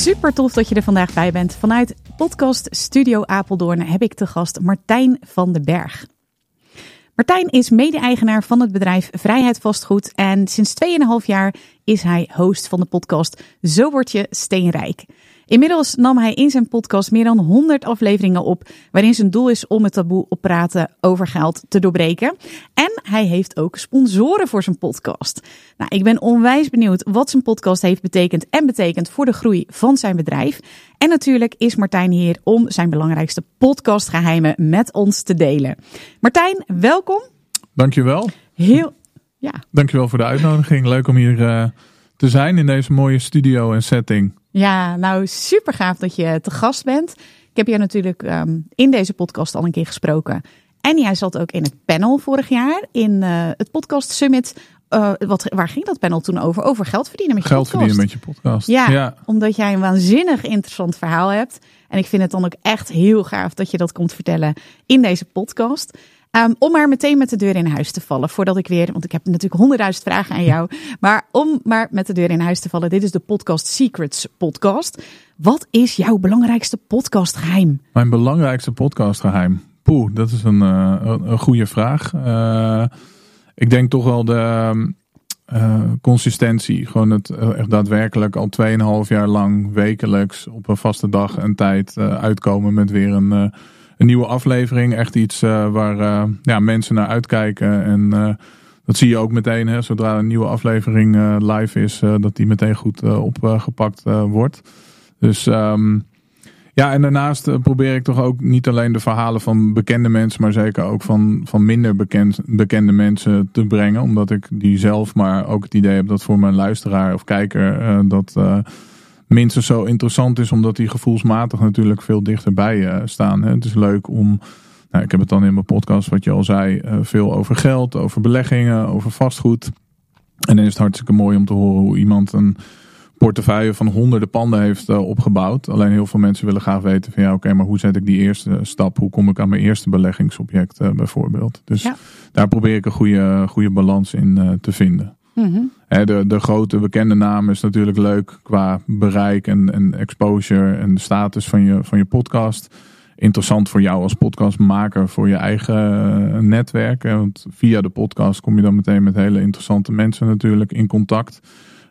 Super tof dat je er vandaag bij bent. Vanuit podcast Studio Apeldoorn heb ik te gast Martijn van den Berg. Martijn is mede-eigenaar van het bedrijf Vrijheid Vastgoed en sinds 2,5 jaar is hij host van de podcast Zo word je steenrijk. Inmiddels nam hij in zijn podcast meer dan 100 afleveringen op, waarin zijn doel is om het taboe op praten over geld te doorbreken. En hij heeft ook sponsoren voor zijn podcast. Nou, ik ben onwijs benieuwd wat zijn podcast heeft betekend en betekent voor de groei van zijn bedrijf. En natuurlijk is Martijn hier om zijn belangrijkste podcastgeheimen met ons te delen. Martijn, welkom. Dankjewel. Heel, ja. Dankjewel voor de uitnodiging. Leuk om hier uh, te zijn in deze mooie studio en setting. Ja, nou super gaaf dat je te gast bent. Ik heb je natuurlijk um, in deze podcast al een keer gesproken. En jij zat ook in het panel vorig jaar in uh, het Podcast Summit. Uh, wat, waar ging dat panel toen over? Over geld verdienen met je geld podcast. verdienen met je podcast. Ja, ja, omdat jij een waanzinnig interessant verhaal hebt. En ik vind het dan ook echt heel gaaf dat je dat komt vertellen in deze podcast. Um, om maar meteen met de deur in huis te vallen. Voordat ik weer, want ik heb natuurlijk honderdduizend vragen aan jou. Maar om maar met de deur in huis te vallen. Dit is de Podcast Secrets podcast. Wat is jouw belangrijkste podcastgeheim? Mijn belangrijkste podcastgeheim? Poeh, dat is een, uh, een, goede vraag. Uh, ik denk toch wel de uh, consistentie. Gewoon het echt daadwerkelijk al 2,5 jaar lang wekelijks op een vaste dag en tijd uitkomen met weer een een nieuwe aflevering. Echt iets uh, waar uh, ja, mensen naar uitkijken. En uh, dat zie je ook meteen. Hè, zodra een nieuwe aflevering live is, dat die meteen goed opgepakt wordt. Dus um, ja, en daarnaast probeer ik toch ook niet alleen de verhalen van bekende mensen, maar zeker ook van, van minder bekend, bekende mensen te brengen. Omdat ik die zelf maar ook het idee heb dat voor mijn luisteraar of kijker dat minstens zo interessant is, omdat die gevoelsmatig natuurlijk veel dichterbij uh, staan. Hè. Het is leuk om, nou, ik heb het dan in mijn podcast, wat je al zei, uh, veel over geld, over beleggingen, over vastgoed. En dan is het hartstikke mooi om te horen hoe iemand een portefeuille van honderden panden heeft uh, opgebouwd. Alleen heel veel mensen willen graag weten van ja, oké, okay, maar hoe zet ik die eerste stap? Hoe kom ik aan mijn eerste beleggingsobject bijvoorbeeld? Dus ja. daar probeer ik een goede, goede balans in te vinden. Mm-hmm. De, de grote bekende naam is natuurlijk leuk qua bereik en, en exposure en de status van je, van je podcast. Interessant voor jou als podcastmaker voor je eigen netwerk. Want via de podcast kom je dan meteen met hele interessante mensen natuurlijk in contact.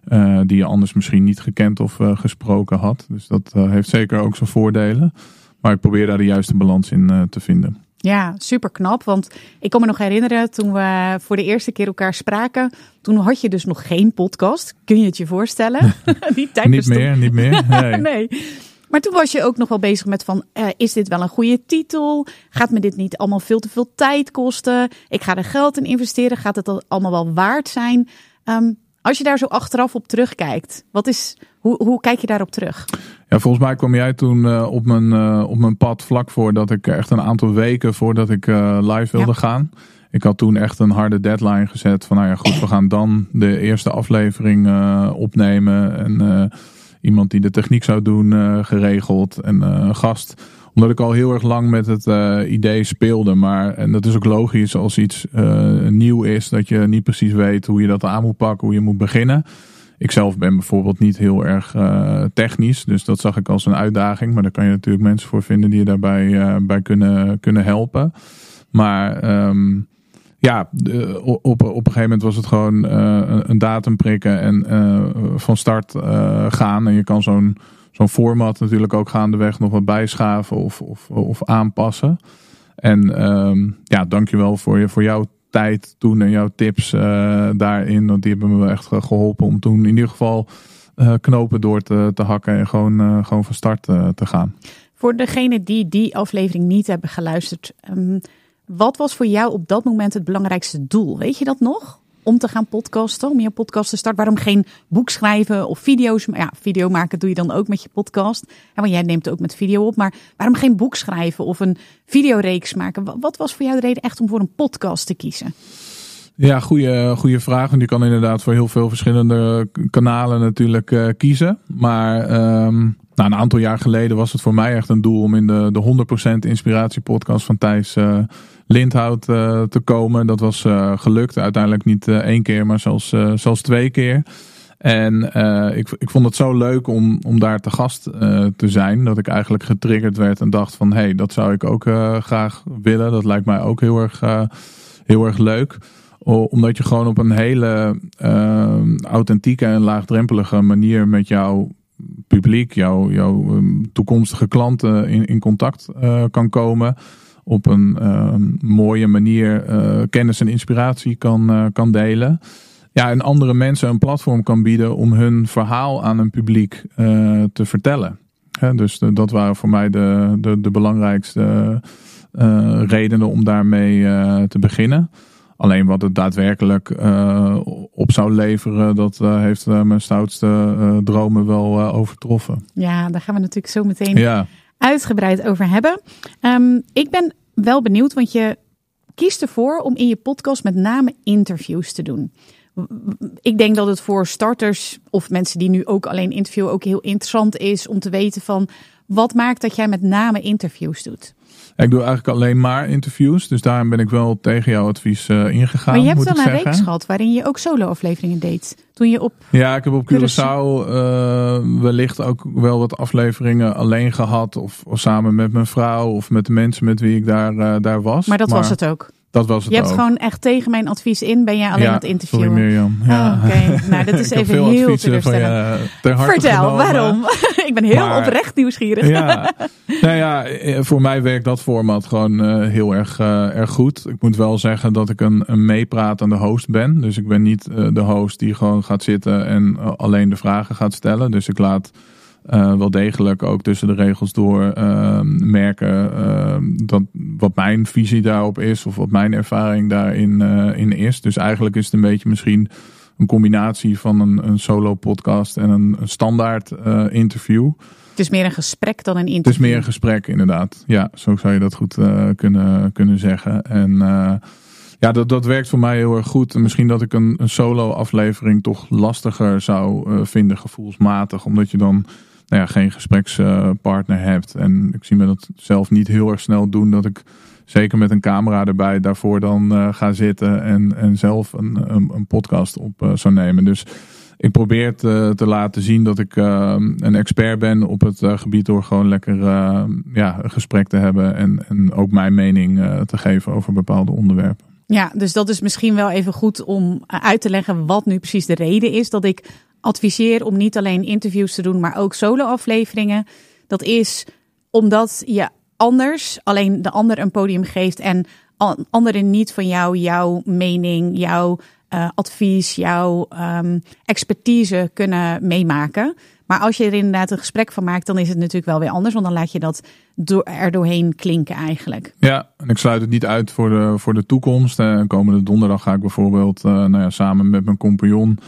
Uh, die je anders misschien niet gekend of uh, gesproken had. Dus dat heeft zeker ook zijn voordelen. Maar ik probeer daar de juiste balans in te vinden. Ja, super knap. Want ik kan me nog herinneren toen we voor de eerste keer elkaar spraken. Toen had je dus nog geen podcast. Kun je het je voorstellen? Die tijd niet meer, niet meer. Nee. nee. Maar toen was je ook nog wel bezig met van, uh, is dit wel een goede titel? Gaat me dit niet allemaal veel te veel tijd kosten? Ik ga er geld in investeren. Gaat het allemaal wel waard zijn? Um, als je daar zo achteraf op terugkijkt, wat is, hoe, hoe kijk je daarop terug? Ja, volgens mij kwam jij toen uh, op, mijn, uh, op mijn pad vlak voordat ik echt een aantal weken voordat ik uh, live wilde ja. gaan. Ik had toen echt een harde deadline gezet van nou ja goed, we gaan dan de eerste aflevering opnemen. En iemand die de techniek zou doen geregeld en een gast omdat ik al heel erg lang met het uh, idee speelde. Maar, en dat is ook logisch als iets uh, nieuw is, dat je niet precies weet hoe je dat aan moet pakken, hoe je moet beginnen. Ik zelf ben bijvoorbeeld niet heel erg uh, technisch, dus dat zag ik als een uitdaging. Maar daar kan je natuurlijk mensen voor vinden die je daarbij bij kunnen, kunnen helpen. Maar um, ja, op, op een gegeven moment was het gewoon een datum prikken en van start gaan. En je kan zo'n zo'n format natuurlijk ook gaandeweg nog wat bijschaven of, of, of aanpassen. En um, ja, dankjewel voor, je, voor jouw tijd toen en jouw tips uh, daarin. Want die hebben me echt geholpen om toen in ieder geval uh, knopen door te, te hakken en gewoon, uh, gewoon van start te gaan. Voor degene die die aflevering niet hebben geluisterd, um, wat was voor jou op dat moment het belangrijkste doel? Weet je dat nog? Om te gaan podcasten, om je podcast te starten? Waarom geen boek schrijven of video's? Ja, video maken doe je dan ook met je podcast. Ja, want jij neemt ook met video op. Maar waarom geen boek schrijven of een videoreeks maken? Wat was voor jou de reden echt om voor een podcast te kiezen? Ja, goede, goede vraag. Want je kan inderdaad voor heel veel verschillende kanalen natuurlijk uh, kiezen. Maar um, nou, een aantal jaar geleden was het voor mij echt een doel om in de, de 100% inspiratiepodcast van Thijs uh, Lindhout uh, te komen. Dat was gelukt. Uiteindelijk niet één keer, maar zelfs, zelfs twee keer. En ik, ik vond het zo leuk om, om daar te gast te zijn. Dat ik eigenlijk getriggerd werd en dacht van... hé, hey, dat zou ik ook graag willen. Dat lijkt mij ook heel erg, heel erg leuk omdat je gewoon op een hele uh, authentieke en laagdrempelige manier met jouw publiek, jouw, jouw ehm, toekomstige klanten in, in contact uh, kan komen. Op een uh, mooie manier kennis en inspiratie kan, kan delen. Ja, en andere mensen een platform kan bieden om hun verhaal aan een publiek te vertellen. dus de, dat waren voor mij de, de, de belangrijkste redenen om daarmee te beginnen. Alleen wat het daadwerkelijk uh, op zou leveren, dat uh, heeft uh, mijn stoutste dromen wel overtroffen. Ja, daar gaan we natuurlijk zo meteen ja. uitgebreid over hebben. Um, ik ben wel benieuwd, want je kiest ervoor om in je podcast met name interviews te doen. Ik denk dat het voor starters of mensen die nu ook alleen interviewen ook heel interessant is om te weten van wat maakt dat jij met name interviews doet. Ik doe eigenlijk alleen maar interviews. Dus daarom ben ik wel tegen jouw advies uh, ingegaan. Maar je hebt wel een reeks gehad waarin je ook solo-afleveringen deed. Toen je op. Ja, ik heb op Curaçao uh, wellicht ook wel wat afleveringen alleen gehad. Of, of, samen met mijn vrouw of met de mensen met wie ik daar, uh, daar was. Maar dat was het ook. Dat was het Je hebt gewoon echt tegen mijn advies in, ben jij alleen aan het interviewen. Sorry Mirjam. Ja. Oh, Oké, okay. nou dat is even heel teleurstellend. Vertel, waarom? ik ben heel maar, oprecht nieuwsgierig. ja, nou ja, eh, voor mij werkt dat format gewoon uh, heel erg, uh, erg goed. Ik moet wel zeggen dat ik een, een meepratende host ben. Dus ik ben niet uh, de host die gewoon gaat zitten en alleen de vragen gaat stellen. Dus ik laat wel degelijk ook tussen de regels door uh, merken uh, dat wat mijn visie daarop is of wat mijn ervaring daarin in is. Dus eigenlijk is het een beetje misschien een combinatie van een, een solo podcast en een, een standaard interview. Het is meer een gesprek dan een interview. Het is meer een gesprek inderdaad. Ja, zo zou je dat goed kunnen, kunnen zeggen. En ja, dat, dat werkt voor mij heel erg goed. Misschien dat ik een, een solo aflevering toch lastiger zou vinden gevoelsmatig. Omdat je dan nou ja, geen gesprekspartner hebt. En ik zie me dat zelf niet heel erg snel doen dat ik zeker met een camera erbij daarvoor dan uh, ga zitten en, en zelf een, een, een podcast op uh, zou nemen. Dus ik probeer te, te laten zien dat ik een expert ben op het gebied door gewoon lekker ja, een gesprek te hebben en, en ook mijn mening te geven over bepaalde onderwerpen. Ja, dus dat is misschien wel even goed om uit te leggen wat nu precies de reden is dat ik adviseer om niet alleen interviews te doen, maar ook solo-afleveringen. Dat is omdat je anders alleen de ander een podium geeft en anderen niet van jou jouw mening, jouw uh, advies, jouw um, expertise kunnen meemaken. Maar als je er inderdaad een gesprek van maakt, dan is het natuurlijk wel weer anders. Want dan laat je dat door, er doorheen klinken eigenlijk. Ja, en ik sluit het niet uit voor de, voor de toekomst. Uh, komende donderdag ga ik bijvoorbeeld uh, nou ja, samen met mijn compagnon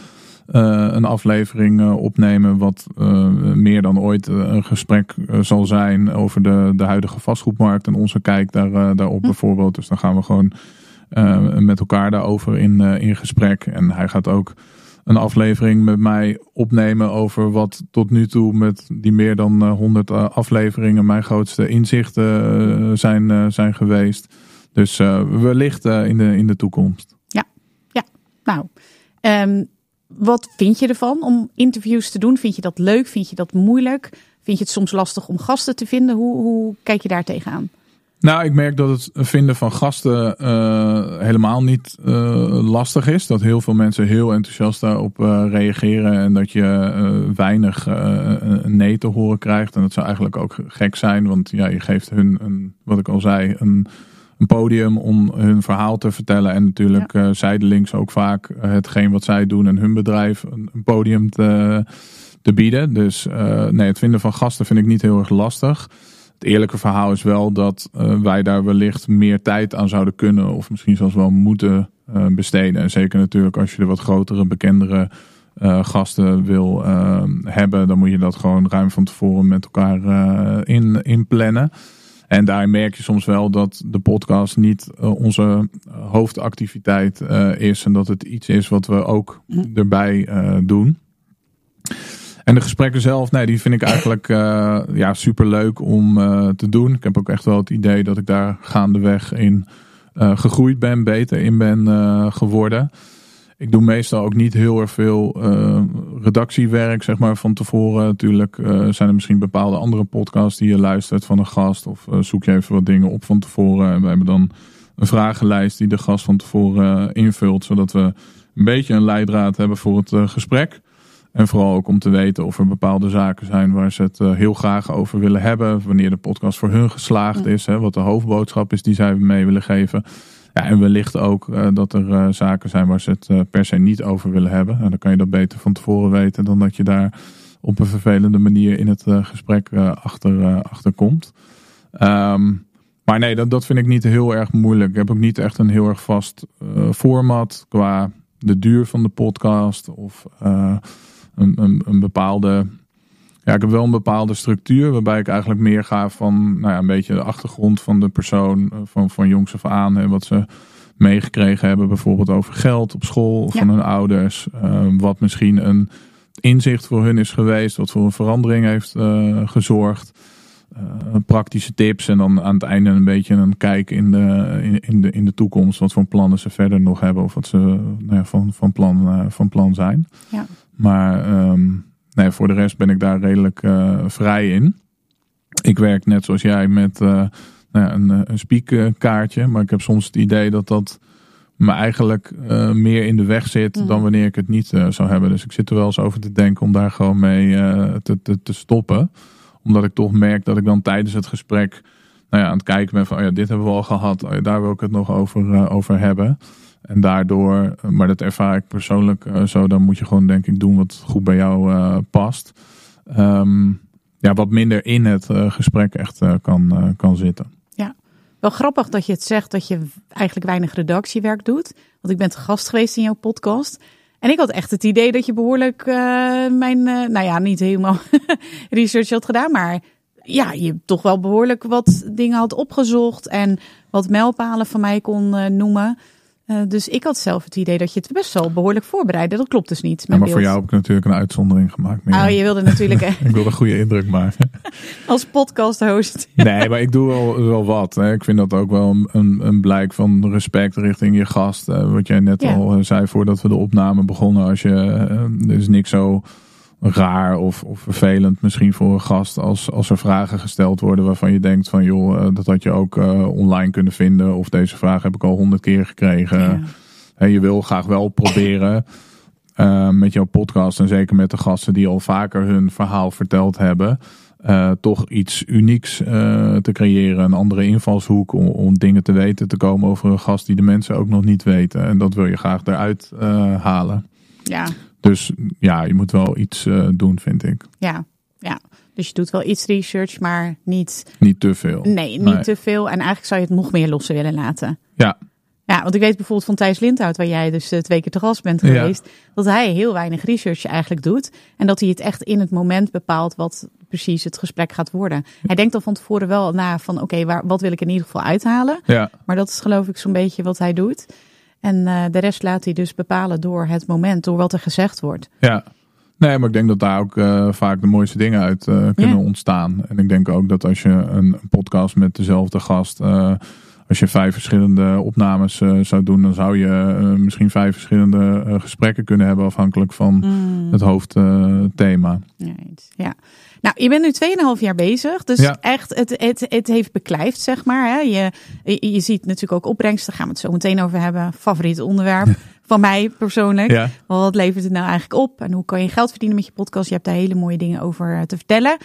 een aflevering uh, opnemen wat uh, meer dan ooit een gesprek zal zijn over de, de huidige vastgoedmarkt en onze kijk daar, daarop hm. bijvoorbeeld. Dus dan gaan we gewoon met elkaar daarover in, in gesprek. En hij gaat ook een aflevering met mij opnemen over wat tot nu toe met die meer dan 100 afleveringen mijn grootste inzichten zijn, zijn geweest. Dus wellicht in, de, in de toekomst. Ja, ja. nou. Um, wat vind je ervan om interviews te doen? Vind je dat leuk? Vind je dat moeilijk? Vind je het soms lastig om gasten te vinden? Hoe, hoe kijk je daar tegenaan? Nou, ik merk dat het vinden van gasten uh, helemaal niet uh, lastig is. Dat heel veel mensen heel enthousiast daarop uh, reageren. En dat je weinig nee te horen krijgt. En dat zou eigenlijk ook gek zijn. Want ja, je geeft hun, een, wat ik al zei, een een podium om hun verhaal te vertellen. En natuurlijk ja. uh, zijdelings ook vaak uh, hetgeen wat zij doen en hun bedrijf een, een podium te, te bieden. Dus uh, nee, het vinden van gasten vind ik niet heel erg lastig. Het eerlijke verhaal is wel dat wij daar wellicht meer tijd aan zouden kunnen. Of misschien zelfs wel moeten besteden. En zeker natuurlijk als je de wat grotere, bekendere gasten wil hebben, dan moet je dat gewoon ruim van tevoren met elkaar in, inplannen. En daar merk je soms wel dat de podcast niet onze hoofdactiviteit is. En dat het iets is wat we ook hm. erbij doen. En de gesprekken zelf, nee, die vind ik eigenlijk uh, ja, super leuk om uh, te doen. Ik heb ook echt wel het idee dat ik daar gaandeweg in uh, gegroeid ben, beter in ben geworden. Ik doe meestal ook niet heel erg veel redactiewerk, zeg maar, van tevoren. Natuurlijk zijn er misschien bepaalde andere podcasts die je luistert van een gast. Of zoek je even wat dingen op van tevoren. En we hebben dan een vragenlijst die de gast van tevoren invult. Zodat we een beetje een leidraad hebben voor het gesprek. En vooral ook om te weten of er bepaalde zaken zijn waar ze het eh, heel graag over willen hebben. Wanneer de podcast voor hun geslaagd is. Hè, wat de hoofdboodschap is die zij mee willen geven. Ja, en wellicht ook uh, dat er uh, zaken zijn waar ze het per se niet over willen hebben. En dan kan je dat beter van tevoren weten dan dat je daar op een vervelende manier in het gesprek achter, komt. Um, maar nee, dat, dat vind ik niet heel erg moeilijk. Ik heb ook niet echt een heel erg vast format qua de duur van de podcast of een, een, een bepaalde. Ja, ik heb wel een bepaalde structuur waarbij ik eigenlijk meer ga van nou ja, een beetje de achtergrond van de persoon eh, van, van jongs af aan. En wat ze meegekregen hebben, bijvoorbeeld over geld op school of van hun ouders. Uh, wat misschien een inzicht voor hun is geweest, wat voor een verandering heeft uh, gezorgd. Uh, praktische tips en dan aan het einde een beetje een kijk in de, in, in, de, in de toekomst. Wat voor plannen ze verder nog hebben of wat ze nou ja, van, van, plan, van plan zijn. Ja. Maar um, nee, voor de rest ben ik daar redelijk uh, vrij in. Ik werk net zoals jij met uh, nou ja, een, eh, een speakkaartje. Maar ik heb soms het idee dat dat me eigenlijk uh, meer in de weg zit dan mhm. wanneer ik het niet uh, zou hebben. Dus ik zit er wel eens over te denken om daar gewoon mee uh, te, te, te, stoppen. Omdat ik toch merk dat ik dan tijdens het gesprek nou ja, aan het kijken ben van oh ja, dit hebben we al gehad. Oh ja, daar wil ik het nog over, over hebben. En daardoor, maar dat ervaar ik persoonlijk uh, zo, dan moet je gewoon denk ik doen wat goed bij jou uh, past. Um, ja, wat minder in het gesprek echt kan, kan zitten. Ja, wel grappig dat je het zegt dat je eigenlijk weinig redactiewerk doet. Want ik ben te gast geweest in jouw podcast. En ik had echt het idee dat je behoorlijk mijn, nou ja, niet helemaal research had gedaan, maar ja, je toch wel behoorlijk wat dingen had opgezocht en wat mijlpalen van mij kon noemen. Uh, dus ik had zelf het idee dat je het best wel behoorlijk voorbereidde. Dat klopt dus niet. Ja, maar voor jou heb ik natuurlijk een uitzondering gemaakt. Oh, je wilde natuurlijk. ik wilde een goede indruk maken. Als podcast host. nee, maar ik doe wel, wel wat. Hè. Ik vind dat ook wel een, een blijk van respect richting je gast. Uh, wat jij net ja. al eh, zei voordat we de opname begonnen. Als je, er is niks zo raar of, of vervelend misschien voor een gast als, als er vragen gesteld worden waarvan je denkt van joh, eh, dat had je ook uh, online kunnen vinden of deze vraag heb ik al honderd keer gekregen. Ja. En je wil graag wel proberen uh, met jouw podcast en zeker met de gasten die al vaker hun verhaal verteld hebben, uh, toch iets unieks te creëren, een andere invalshoek om, om, dingen te weten te komen over een gast die de mensen ook nog niet weten. En dat wil je graag eruit halen. Ja, dus ja, je moet wel iets uh, doen, vind ik. Ja, ja. Dus je doet wel iets research, maar niet... Niet te veel. Nee, niet te veel. En eigenlijk zou je het nog meer lossen willen laten. Ja. Ja, want ik weet bijvoorbeeld van Thijs Lindhout, waar jij dus eh, twee keer te gast bent geweest, dat hij heel weinig research eigenlijk doet. En dat hij het echt in het moment bepaalt wat precies het gesprek gaat worden. Hij denkt al van tevoren wel na van oké, waar wat wil ik in ieder geval uithalen. Ja. Maar dat is geloof ik zo'n beetje wat hij doet. En uh, de rest laat hij dus bepalen door het moment, door wat er gezegd wordt. Ja, nee, maar ik denk dat daar ook uh, vaak de mooiste dingen uit uh, kunnen ontstaan. En ik denk ook dat als je een, podcast met dezelfde gast, als je vijf verschillende opnames zou doen, dan zou je misschien vijf verschillende gesprekken kunnen hebben afhankelijk van mm. het hoofdthema. ja. Nou, je bent nu 2,5 jaar bezig. Dus echt, het, het, het heeft beklijft, zeg maar. Hè. Je, je, ziet natuurlijk ook opbrengsten. Daar gaan we het zo meteen over hebben. Favoriet onderwerp van mij persoonlijk. Ja. Wat levert het nou eigenlijk op? En hoe kan je geld verdienen met je podcast? Je hebt daar hele mooie dingen over eh, te vertellen.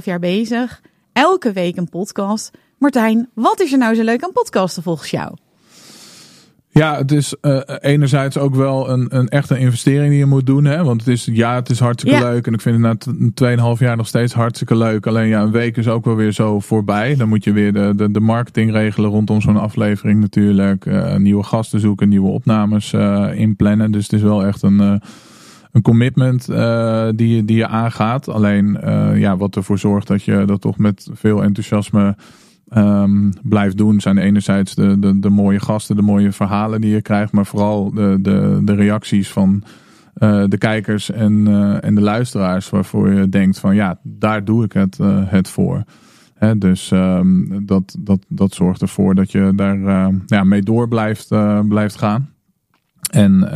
2,5 jaar bezig. Elke week een podcast. Martijn, wat is er nou zo leuk aan podcasten volgens jou? Ja, het is uh, enerzijds ook wel een, een echte investering die je moet doen. Hè? Want het is, ja, het is hartstikke leuk. En ik vind het na 2,5 jaar nog steeds hartstikke leuk. Alleen ja, een week is ook wel weer zo voorbij. Dan moet je weer de, de, de marketing regelen rondom zo'n aflevering natuurlijk. Uh, nieuwe gasten zoeken, nieuwe opnames uh, inplannen. Dus het is wel echt een, een commitment die, die je aangaat. Alleen ja, wat ervoor zorgt dat je dat toch met veel enthousiasme um, blijft doen, zijn enerzijds de, de, de mooie gasten, de mooie verhalen die je krijgt, maar vooral de, de, de reacties van uh, de kijkers en, uh, en de luisteraars, waarvoor je denkt van ja, daar doe ik het, uh, het voor. Dus um, dat, dat, dat zorgt ervoor dat je daar ja, mee door blijft, blijft gaan. En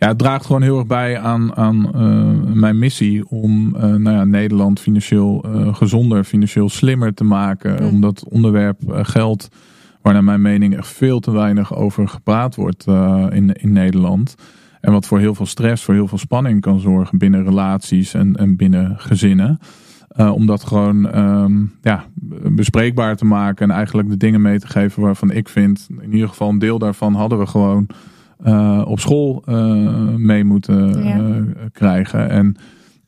ja, het draagt gewoon heel erg bij aan, aan uh, mijn missie om uh, nou ja, Nederland financieel uh, gezonder, financieel slimmer te maken. Om dat onderwerp geld, waar naar mijn mening echt veel te weinig over gepraat wordt in, in Nederland. En wat voor heel veel stress, voor heel veel spanning kan zorgen binnen relaties en, en binnen gezinnen. om dat gewoon um, ja, bespreekbaar te maken en eigenlijk de dingen mee te geven waarvan ik vind, in ieder geval een deel daarvan hadden we gewoon uh, op school uh, mee moeten uh, krijgen. En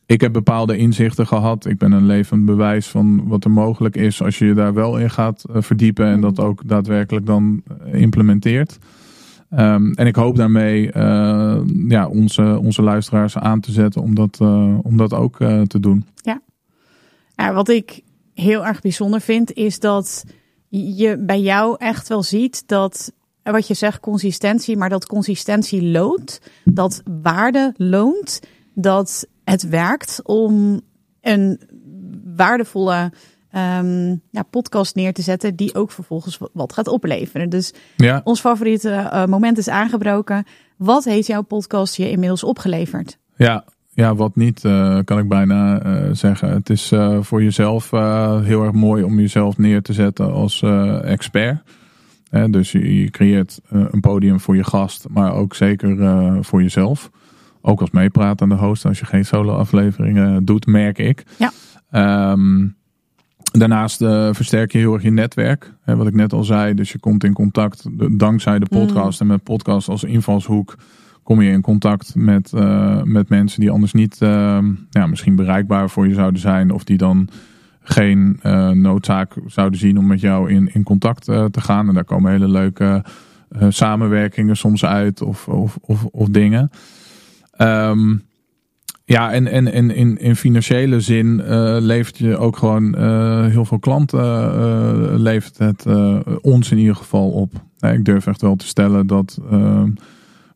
ik heb bepaalde inzichten gehad. Ik ben een levend bewijs van wat er mogelijk is als je je daar wel in gaat verdiepen en dat ook daadwerkelijk dan implementeert. Um, en ik hoop daarmee ja, onze, onze luisteraars aan te zetten om dat, om dat ook te doen. Ja. ja, wat ik heel erg bijzonder vind is dat je bij jou echt wel ziet dat wat je zegt, consistentie, maar dat consistentie loont, dat waarde loont, dat het werkt om een waardevolle um, ja, podcast neer te zetten die ook vervolgens wat gaat opleveren. Dus ja. ons favoriete uh, moment is aangebroken. Wat heeft jouw podcast je inmiddels opgeleverd? Ja, ja, wat niet, uh, kan ik bijna uh, zeggen. Het is uh, voor jezelf heel erg mooi om jezelf neer te zetten als expert dus je, creëert eh, een podium voor je gast, maar ook zeker uh, voor jezelf. Ook als meepratende host, als je geen solo-afleveringen doet, merk ik. Ja. Um, daarnaast uh, versterk je heel erg je netwerk. Hè, wat ik net al zei, dus je komt in contact dankzij de podcast mm. en met podcast als invalshoek kom je in contact met, uh, met mensen die anders niet uh, ja, misschien bereikbaar voor je zouden zijn. Of die dan geen uh, noodzaak zouden zien om met jou in, in contact uh, te gaan. En daar komen hele leuke uh, samenwerkingen soms uit of, of, of, of dingen. Um, ja, en, en, en in, in financiële zin levert je ook gewoon heel veel klanten, levert het ons in ieder geval op. ik durf echt wel te stellen dat ehm,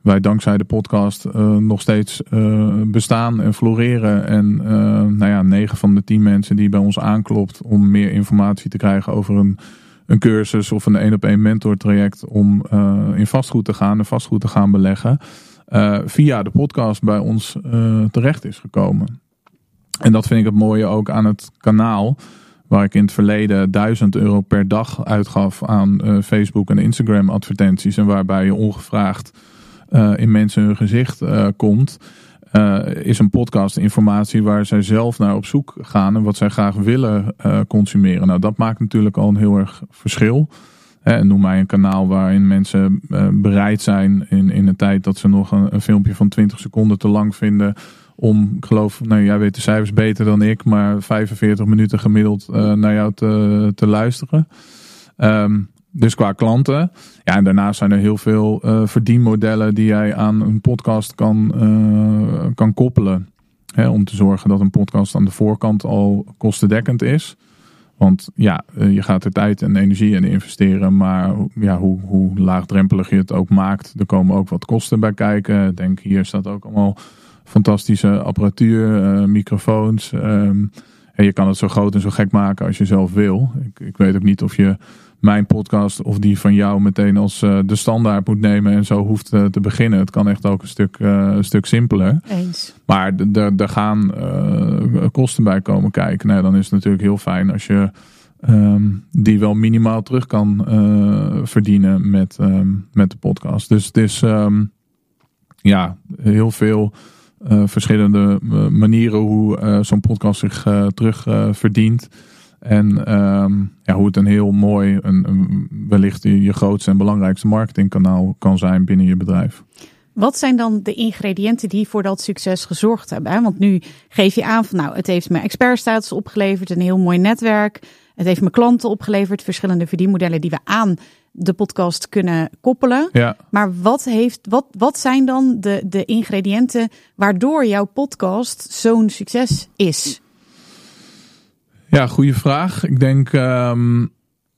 wij dankzij de podcast uh, nog steeds uh, bestaan en floreren. En uh, nou ja, 9 van de 10 mensen die bij ons aanklopt om meer informatie te krijgen over een, een cursus of een één op één mentor traject om in vastgoed te gaan en vastgoed te gaan beleggen. via de podcast bij ons terecht is gekomen. En dat vind ik het mooie ook aan het kanaal. Waar ik in het verleden 1000 euro per dag uitgaf aan Facebook en Instagram advertenties. En waarbij je ongevraagd in mensen hun gezicht uh, komt. Uh, is een podcast informatie waar zij zelf naar op zoek gaan en wat zij graag willen consumeren. Nou, dat maakt natuurlijk al een heel erg verschil. En noem mij een kanaal waarin mensen bereid zijn in, in een tijd dat ze nog een, een, filmpje van 20 seconden te lang vinden. Om, ik geloof, nou jij weet de cijfers beter dan ik, maar 45 minuten gemiddeld naar jou te, te luisteren. Um, dus qua klanten. Ja, en daarnaast zijn er heel veel uh, verdienmodellen die jij aan een podcast kan, uh, kan koppelen. Hè, om te zorgen dat een podcast aan de voorkant al kostendekkend is. Want ja, uh, je gaat er tijd en energie in investeren. Maar ja, hoe, hoe laagdrempelig je het ook maakt, er komen ook wat kosten bij kijken. Denk, hier staat ook allemaal fantastische apparatuur, microfoons. Um, en je kan het zo groot en zo gek maken als je zelf wil. Ik, ik weet ook niet of je mijn podcast of die van jou meteen als uh, de standaard moet nemen en zo hoeft uh, te beginnen. Het kan echt ook een stuk, uh, een stuk simpeler. Eens. Maar er gaan kosten bij komen kijken. Nou, dan is het natuurlijk heel fijn als je um, die wel minimaal terug kan verdienen met, um, met de podcast. Dus het is um, ja, heel veel verschillende manieren hoe zo'n podcast zich terug verdient. En ehm, ja, hoe het een heel mooi, een, een, wellicht je grootste en belangrijkste marketingkanaal kan zijn binnen je bedrijf. Wat zijn dan de ingrediënten die voor dat succes gezorgd hebben? Want nu geef je aan van nou, het heeft me expertstatus opgeleverd, een heel mooi netwerk. Het heeft me klanten opgeleverd, verschillende verdienmodellen die we aan de podcast kunnen koppelen. Ja. Maar wat, heeft, wat, wat zijn dan de, de ingrediënten waardoor jouw podcast zo'n succes is? Ja, goede vraag. Ik denk um,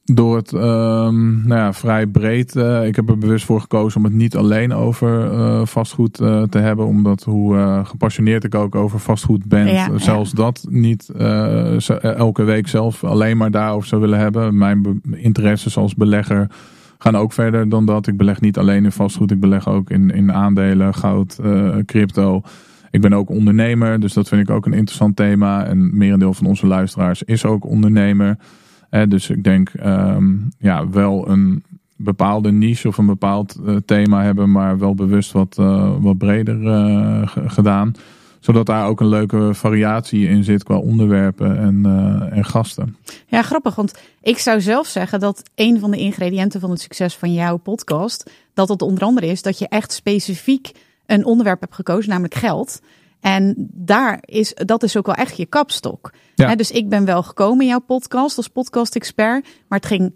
door het um, nou ja, vrij breed. Uh, ik heb er bewust voor gekozen om het niet alleen over uh, vastgoed uh, te hebben. Omdat hoe gepassioneerd ik ook over vastgoed ben. Ja, zelfs ja. dat niet elke week zelf alleen maar daarover zou willen hebben. Mijn interesses als belegger gaan ook verder dan dat. Ik beleg niet alleen in vastgoed. Ik beleg ook in, in aandelen, goud, crypto. Ik ben ook ondernemer, dus dat vind ik ook een interessant thema. En merendeel van onze luisteraars is ook ondernemer. Eh, dus ik denk um, ja, wel een bepaalde niche of een bepaald uh, thema hebben, maar wel bewust wat, uh, wat breder gedaan. Zodat daar ook een leuke variatie in zit qua onderwerpen en, en gasten. Ja, grappig, want ik zou zelf zeggen dat een van de ingrediënten van het succes van jouw podcast, dat het onder andere is dat je echt specifiek een onderwerp hebt gekozen, namelijk geld. En daar is, dat is ook wel echt je kapstok. Ja. dus ik ben wel gekomen in jouw podcast als podcast-expert, maar het ging,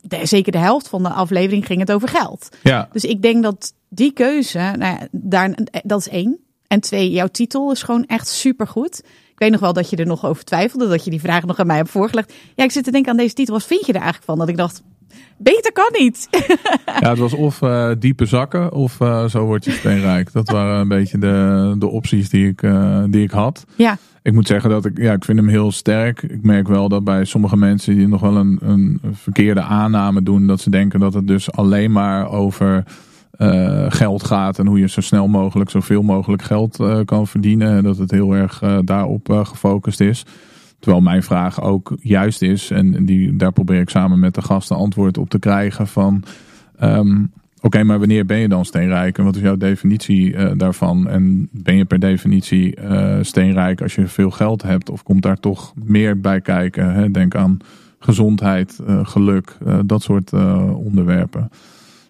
de, zeker de helft van de aflevering ging het over geld. Ja. Dus ik denk dat die keuze, nou ja, daar, dat is één. En twee, jouw titel is gewoon echt supergoed. Ik weet nog wel dat je er nog over twijfelde, dat je die vraag nog aan mij hebt voorgelegd. Ja, ik zit te denken aan deze titel. Wat vind je er eigenlijk van? Dat ik dacht, Beter kan niet. ja, het was of uh, diepe zakken of uh, zo word je steenrijk. Dat waren een beetje de, de opties die ik, uh, die ik had. Ja. Ik moet zeggen dat ik, ja, ik vind hem heel sterk. Ik merk wel dat bij sommige mensen die nog wel een, een verkeerde aanname doen. Dat ze denken dat het dus alleen maar over geld gaat. En hoe je zo snel mogelijk zoveel mogelijk geld kan verdienen. En dat het heel erg daarop gefocust is. Terwijl mijn vraag ook juist is, en die, daar probeer ik samen met de gasten antwoord op te krijgen van... Um, Oké, maar wanneer ben je dan steenrijk en wat is jouw definitie uh, daarvan? En ben je per definitie uh, steenrijk als je veel geld hebt of komt daar toch meer bij kijken? Hè? Denk aan gezondheid, uh, geluk, dat soort onderwerpen.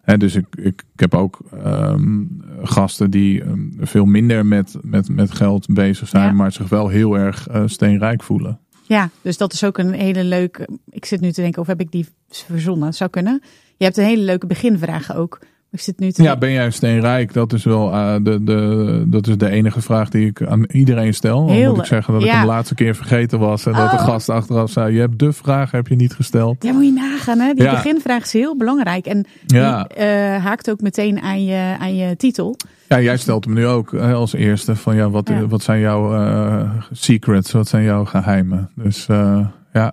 Hè, dus ik, ik, ik heb ook um, gasten die um, veel minder met, met, met geld bezig zijn, ja. maar zich wel heel erg steenrijk voelen. Ja, dus dat is ook een hele leuke. Ik zit nu te denken, of heb ik die verzonnen? Zou kunnen. Je hebt een hele leuke beginvraag ook. Ik zit nu te ja, ben jij steenrijk? Dat is wel uh, de, de, dat is de enige vraag die ik aan iedereen stel. Moet ik zeggen dat ja. ik hem de laatste keer vergeten was. En oh. dat de oh. gast achteraf zei, je hebt de vraag heb je niet gesteld. Ja, moet je nagaan. Hè? Die ja. beginvraag is heel belangrijk. En ja. die uh, haakt ook meteen aan je, aan je titel. Ja, jij stelt hem nu ook als eerste. Van ja, wat, wat zijn jouw uh, secrets? Wat zijn jouw geheimen? Dus ja. ja.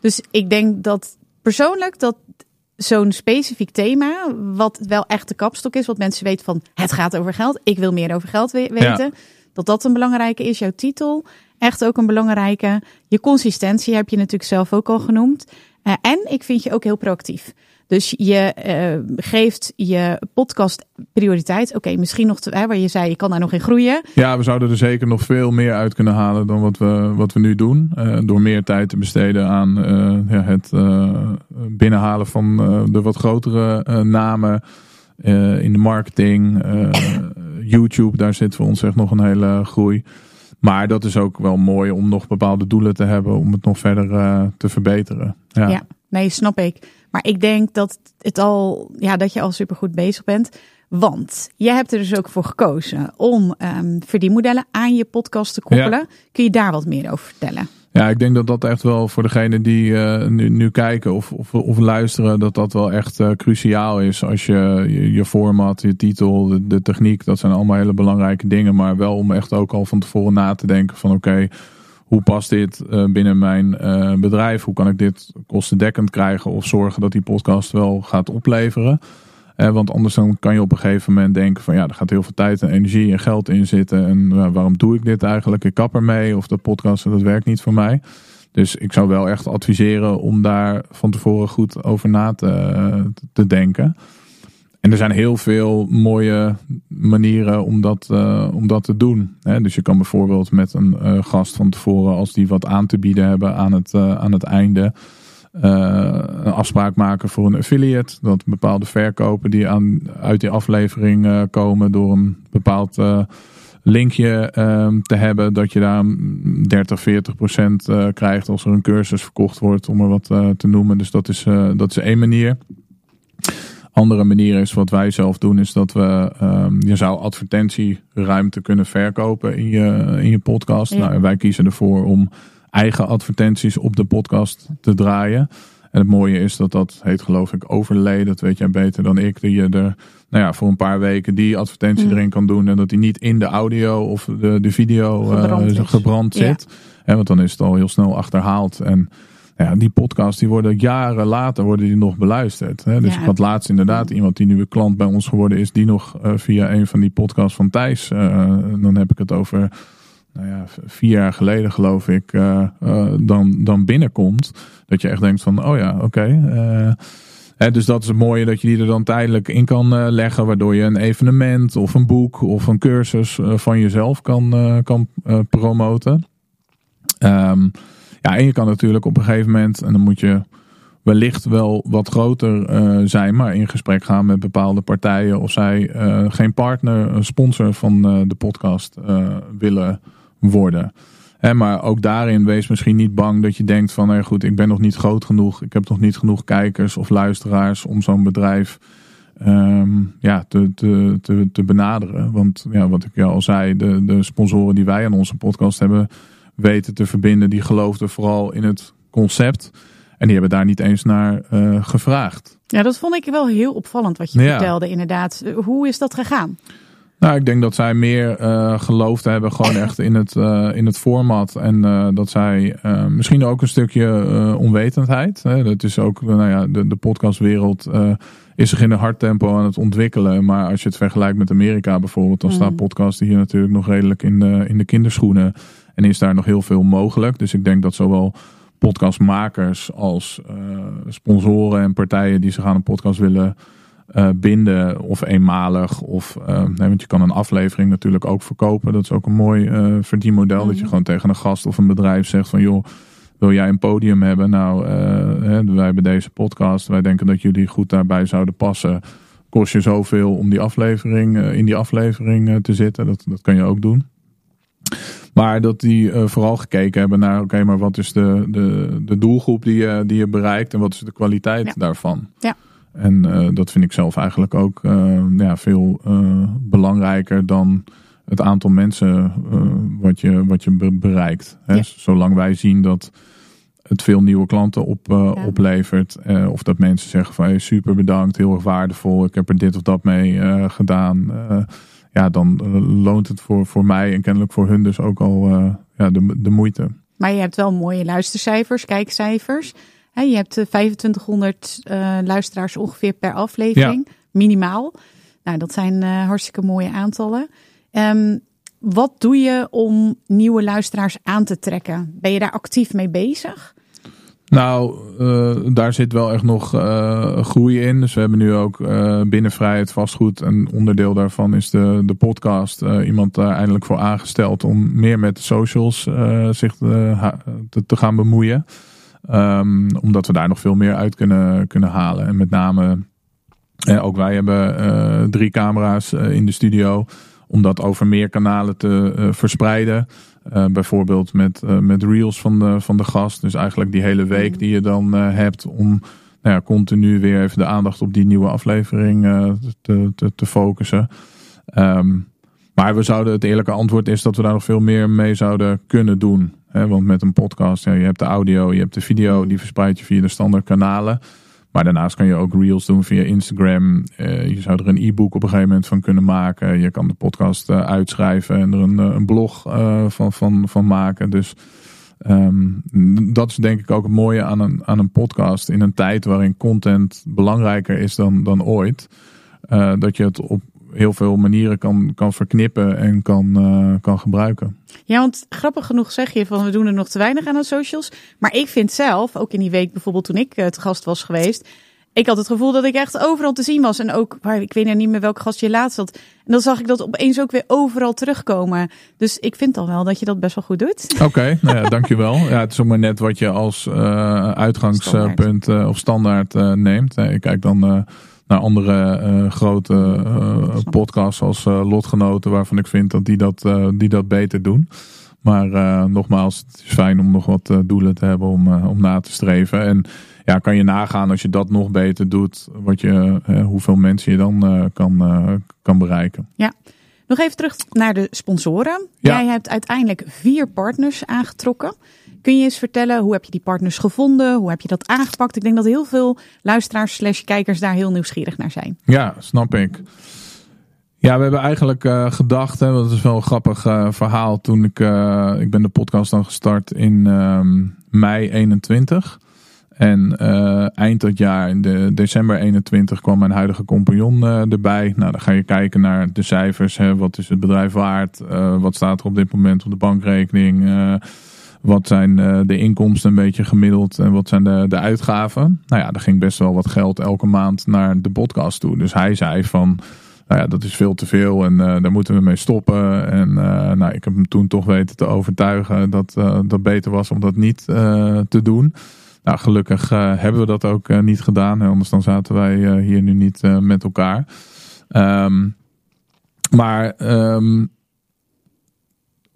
Dus ik denk dat persoonlijk dat zo'n specifiek thema, wat wel echt de kapstok is, wat mensen weten van het gaat over geld, ik wil meer over geld weten, ja. dat dat een belangrijke is. Jouw titel, echt ook een belangrijke. Je consistentie heb je natuurlijk zelf ook al genoemd. Uh, en ik vind je ook heel proactief. Dus je uh, geeft je podcast prioriteit. Oké, okay, misschien nog te, hè, waar je zei, je kan daar nog in groeien. Ja, we zouden er zeker nog veel meer uit kunnen halen dan wat we, wat we nu doen. Uh, door meer tijd te besteden aan uh, ja, het binnenhalen van de wat grotere namen in de marketing. YouTube, daar zit voor ons echt nog een hele groei. Maar dat is ook wel mooi om nog bepaalde doelen te hebben om het nog verder te verbeteren. Ja. ja, nee, snap ik. Maar ik denk dat het al, ja, dat je al supergoed bezig bent. Want jij hebt er dus ook voor gekozen om um, verdienmodellen aan je podcast te koppelen. Ja. Kun je daar wat meer over vertellen? Ja, ik denk dat dat echt wel voor degene die uh, nu, nu kijken of, of, of, luisteren, dat dat wel echt uh, cruciaal is. Als je, je, je format, je titel, de, de, techniek, dat zijn allemaal hele belangrijke dingen. Maar wel om echt ook al van tevoren na te denken van oké, okay, hoe past dit uh, binnen mijn bedrijf? Hoe kan ik dit kostendekkend krijgen of zorgen dat die podcast wel gaat opleveren? Uh, want anders dan kan je op een gegeven moment denken van ja, er gaat heel veel tijd en energie en geld in zitten. En waarom doe ik dit eigenlijk? Ik kap ermee of de podcast, dat werkt niet voor mij. Dus ik zou wel echt adviseren om daar van tevoren goed over na te, denken. en er zijn heel veel mooie manieren om dat, uh, om dat te doen. Hè? Dus je kan bijvoorbeeld met een uh, gast van tevoren, als die wat aan te bieden hebben aan het, aan het einde, een afspraak maken voor een affiliate. Dat bepaalde verkopen die aan, uit die aflevering komen door een bepaald linkje um, te hebben, dat je daar 30, 40 procent krijgt als er een cursus verkocht wordt, om er wat te noemen. Dus dat is, dat is één manier andere manier is wat wij zelf doen, is dat we, um, je zou advertentieruimte kunnen verkopen in je, in je podcast. Nou, wij kiezen ervoor om eigen advertenties op de podcast te draaien. En het mooie is dat dat heet geloof ik overlay. Dat weet jij beter dan ik. Dat je er nou ja, voor een paar weken die advertentie mm. erin kan doen. En dat die niet in de audio of de, de video gebrand, uh, gebrand zit. En want dan is het al heel snel achterhaald. En ja, die podcast die worden jaren later worden die nog beluisterd. Hè? Dus ik had laatst inderdaad iemand die nu een klant bij ons geworden is, die nog uh, via een van die podcasts van Thijs, uh, dan heb ik het over nou ja, vier jaar geleden geloof ik, uh, dan, dan binnenkomt. Dat je echt denkt van, oh ja, oké. Okay, dus dat is het mooie dat je die er dan tijdelijk in kan leggen, waardoor je een evenement of een boek of een cursus van jezelf kan, kan promoten. Um, ja, en je kan natuurlijk op een gegeven moment, en dan moet je wellicht wel wat groter zijn, maar in gesprek gaan met bepaalde partijen of zij geen partner, sponsor van de podcast willen worden. Hè, maar ook daarin wees misschien niet bang dat je denkt van, hey, goed, ik ben nog niet groot genoeg, ik heb nog niet genoeg kijkers of luisteraars om zo'n bedrijf um, ja, te, te, te, te benaderen. Want ja, wat ik al zei, de, de sponsoren die wij aan onze podcast hebben, weten te verbinden. Die geloofden vooral in het concept. En die hebben daar niet eens naar uh, gevraagd. Ja, dat vond ik wel heel opvallend wat je vertelde inderdaad. Hoe is dat gegaan? Nou, ik denk dat zij meer uh, geloofd hebben gewoon echt in het, uh, in het format. En uh, dat zij misschien ook een stukje onwetendheid. Hè? Dat is ook, nou ja, de, de podcastwereld is zich in een hard tempo aan het ontwikkelen. Maar als je het vergelijkt met Amerika bijvoorbeeld, dan mm. staan podcasten hier natuurlijk nog redelijk in de, in de kinderschoenen. En is daar nog heel veel mogelijk. Dus ik denk dat zowel podcastmakers als sponsoren en partijen die zich aan een podcast willen uh, binden, of eenmalig, of uh, nee, want je kan een aflevering natuurlijk ook verkopen. Dat is ook een mooi verdienmodel. Dat je mhm. gewoon tegen een gast of een bedrijf zegt van joh, wil jij een podium hebben? Nou, hè, wij hebben deze podcast. Wij denken dat jullie goed daarbij zouden passen. Kost je zoveel om die aflevering in die aflevering te zitten. Dat, dat kan je ook doen. Maar dat die uh, vooral gekeken hebben naar, oké, maar wat is de, de, de doelgroep die je, die je bereikt en wat is de kwaliteit daarvan? Ja. En uh, dat vind ik zelf eigenlijk ook uh, ja, veel belangrijker dan het aantal mensen wat, je, wat je bereikt. Hè? Ja. Zolang wij zien dat het veel nieuwe klanten op, ja. oplevert. of dat mensen zeggen van hey, super bedankt, heel erg waardevol. Ik heb er dit of dat mee gedaan ja, dan eh, loont het voor, voor mij en kennelijk voor hun dus ook al ja, de, de moeite. Maar je hebt wel mooie luistercijfers, kijkcijfers. He, je hebt 2500 uh, eh, luisteraars ongeveer per aflevering, minimaal. Nou, dat zijn uh, hartstikke mooie aantallen. Um, wat doe je om nieuwe luisteraars aan te trekken? Ben je daar actief mee bezig? Nou, uh, daar zit wel echt nog uh, groei in. Dus we hebben nu ook uh, binnen Vrijheid Vastgoed. Een onderdeel daarvan is de, de podcast. iemand daar eindelijk voor aangesteld om meer met de socials zich te, te, gaan bemoeien. Um, omdat we daar nog veel meer uit kunnen, kunnen halen. En met name, ook wij hebben drie camera's in de studio. Om dat over meer kanalen te verspreiden. Uh, bijvoorbeeld met, met reels van de, van de gast. Dus eigenlijk die hele week die je dan hebt om nou ja, continu weer even de aandacht op die nieuwe aflevering te, te, te, focussen. Um, maar we zouden, het eerlijke antwoord is dat we daar nog veel meer mee zouden kunnen doen. Want met een podcast, je hebt de audio, je hebt de video, die verspreid je via de standaard kanalen. Maar daarnaast kan je ook reels doen via Instagram. Uh, je zou er een e-book op een gegeven moment van kunnen maken. Je kan de podcast uh, uitschrijven en er een, eh, een blog van, van, van maken. Dus um, dat is denk ik ook het mooie aan een, aan een podcast. In een tijd waarin content belangrijker is dan, dan ooit. dat je het op heel veel manieren kan, kan verknippen en kan, uh, kan gebruiken. Ja, want grappig genoeg zeg je van we doen er nog te weinig aan de socials. Maar ik vind zelf, ook in die week bijvoorbeeld toen ik uh, te gast was geweest. ik had het gevoel dat ik echt overal te zien was. En ook, waar, ik weet nou niet meer welke gast je laatst had. En dan zag ik dat opeens ook weer overal terugkomen. Dus ik vind al wel dat je dat best wel goed doet. Oké, nou ja, dankjewel. Ja, het is ook maar net wat je als uh, uitgangspunt uh, of standaard neemt. ik kijk dan naar andere grote podcasts als Lotgenoten, waarvan ik vind dat die dat, die dat beter doen. Maar nogmaals, het is fijn om nog wat doelen te hebben om, om na te streven. En ja, kan je nagaan als je dat nog beter doet, wat je, hoeveel mensen je dan kan, kan bereiken. Ja, nog even terug naar de sponsoren. Ja. Jij hebt uiteindelijk vier partners aangetrokken. Kun je eens vertellen, hoe heb je die partners gevonden? Hoe heb je dat aangepakt? Ik denk dat heel veel luisteraars slash kijkers daar heel nieuwsgierig naar zijn. Ja, snap ik. Ja, we hebben eigenlijk uh, gedacht, hè, dat is wel een grappig uh, verhaal. Toen ik, uh, ik ben de podcast dan gestart in um, mei 21. En eind dat jaar, in de december 21, kwam mijn huidige compagnon erbij. Nou, dan ga je kijken naar de cijfers. Hè. Wat is het bedrijf waard? Wat staat er op dit moment op de bankrekening? Wat zijn de inkomsten een beetje gemiddeld? En wat zijn de, de uitgaven? Nou ja, er ging best wel wat geld elke maand naar de podcast toe. Dus hij zei van... Nou ja, dat is veel te veel en daar moeten we mee stoppen. En nou, ik heb hem toen toch weten te overtuigen dat dat beter was om dat niet te doen. Nou, gelukkig hebben we dat ook niet gedaan. Anders dan zaten wij hier nu niet met elkaar. Um, maar um,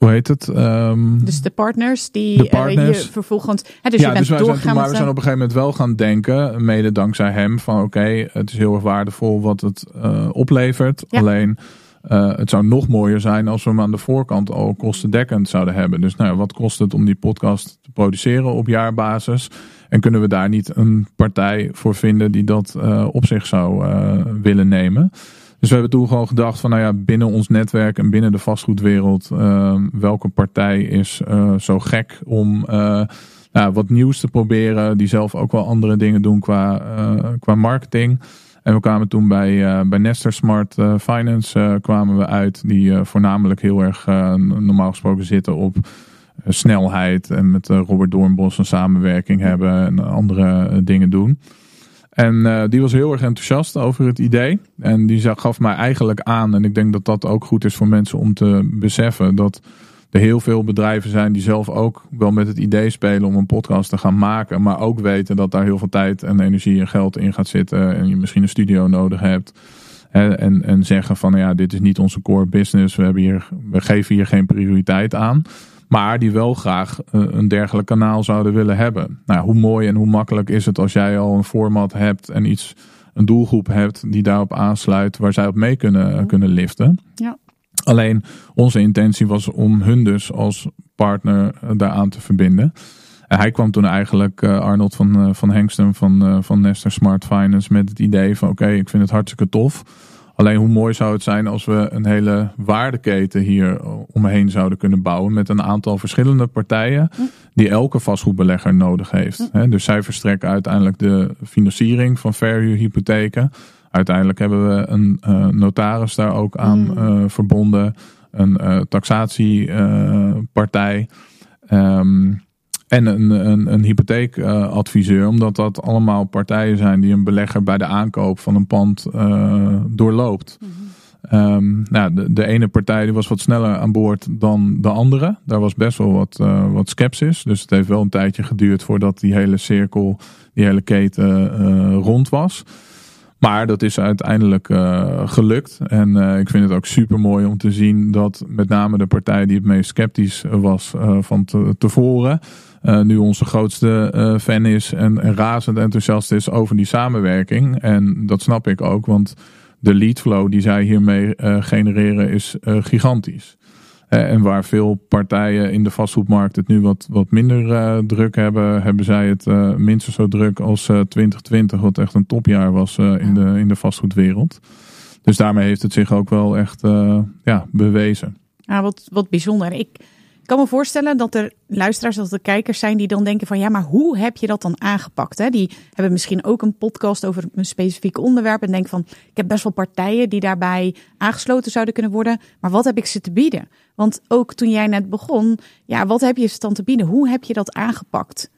hoe heet het? Um, dus de partners die de partners, je vervolgens. Hè, dus ja, je bent dus zijn, maar we zijn op een gegeven moment wel gaan denken, mede dankzij hem, van oké, okay, het is heel erg waardevol wat het oplevert. Ja. Alleen uh, het zou nog mooier zijn als we hem aan de voorkant al kostendekkend zouden hebben. Dus nou, wat kost het om die podcast te produceren op jaarbasis? En kunnen we daar niet een partij voor vinden die dat op zich zou willen nemen? Dus we hebben toen gewoon gedacht van nou ja, binnen ons netwerk en binnen de vastgoedwereld, welke partij is zo gek om nou, wat nieuws te proberen, die zelf ook wel andere dingen doen qua, qua marketing. En we kwamen toen bij, bij Nester Smart Finance kwamen we uit. Die voornamelijk heel erg normaal gesproken zitten op snelheid. En met Robert Doornbos een samenwerking hebben en andere dingen doen. En die was heel erg enthousiast over het idee. En die gaf mij eigenlijk aan, en ik denk dat dat ook goed is voor mensen om te beseffen, dat er heel veel bedrijven zijn die zelf ook wel met het idee spelen om een podcast te gaan maken. Maar ook weten dat daar heel veel tijd en energie en geld in gaat zitten. En je misschien een studio nodig hebt. En, en zeggen van ja, dit is niet onze core business. We, hebben hier, we geven hier geen prioriteit aan. Maar die wel graag eh, een dergelijk kanaal zouden willen hebben. Nou, hoe mooi en hoe makkelijk is het als jij al een format hebt en iets, een doelgroep hebt die daarop aansluit, waar zij op mee kunnen, kunnen liften. Ja. Alleen onze intentie was om hun dus als partner eh, daaraan te verbinden. En hij kwam toen eigenlijk, uh, Arnold van, uh, van Hengsten van, uh, van Nester Smart Finance, met het idee van oké, ik vind het hartstikke tof. Alleen hoe mooi zou het zijn als we een hele waardeketen hier omheen zouden kunnen bouwen met een aantal verschillende partijen die elke vastgoedbelegger nodig heeft. dus zij verstrekken uiteindelijk de financiering van verhuurhypotheken. Uiteindelijk hebben we een uh, notaris daar ook aan uh, verbonden, een taxatiepartij um, en een, een, een hypotheekadviseur, omdat dat allemaal partijen zijn die een belegger bij de aankoop van een pand doorloopt. Mm Um, nou, de, de, ene partij die was wat sneller aan boord dan de andere. Daar was best wel wat, uh, wat sceptisch. Dus het heeft wel een tijdje geduurd voordat die hele cirkel, die hele keten uh, rond was. Maar dat is uiteindelijk uh, gelukt. En ik vind het ook super mooi om te zien dat met name de partij die het meest sceptisch was van te, tevoren. Nu onze grootste fan is en, en, razend enthousiast is over die samenwerking. En dat snap ik ook, want de lead flow die zij hiermee genereren is gigantisch. Eh, en waar veel partijen in de vastgoedmarkt het nu wat, wat minder uh, druk hebben, hebben zij het uh, minstens zo druk als 2020, wat echt een topjaar was in, de, in de vastgoedwereld. Dus daarmee heeft het zich ook wel echt ja, bewezen. Ja, wat, wat bijzonder. Ik, ik kan me voorstellen dat er luisteraars, dat er kijkers zijn die dan denken van ja, maar hoe heb je dat dan aangepakt? Hè? Die hebben misschien ook een podcast over een specifiek onderwerp en denken van ik heb best wel partijen die daarbij aangesloten zouden kunnen worden, maar wat heb ik ze te bieden? Want ook toen jij net begon, ja, wat heb je ze dan te bieden? Hoe heb je dat aangepakt?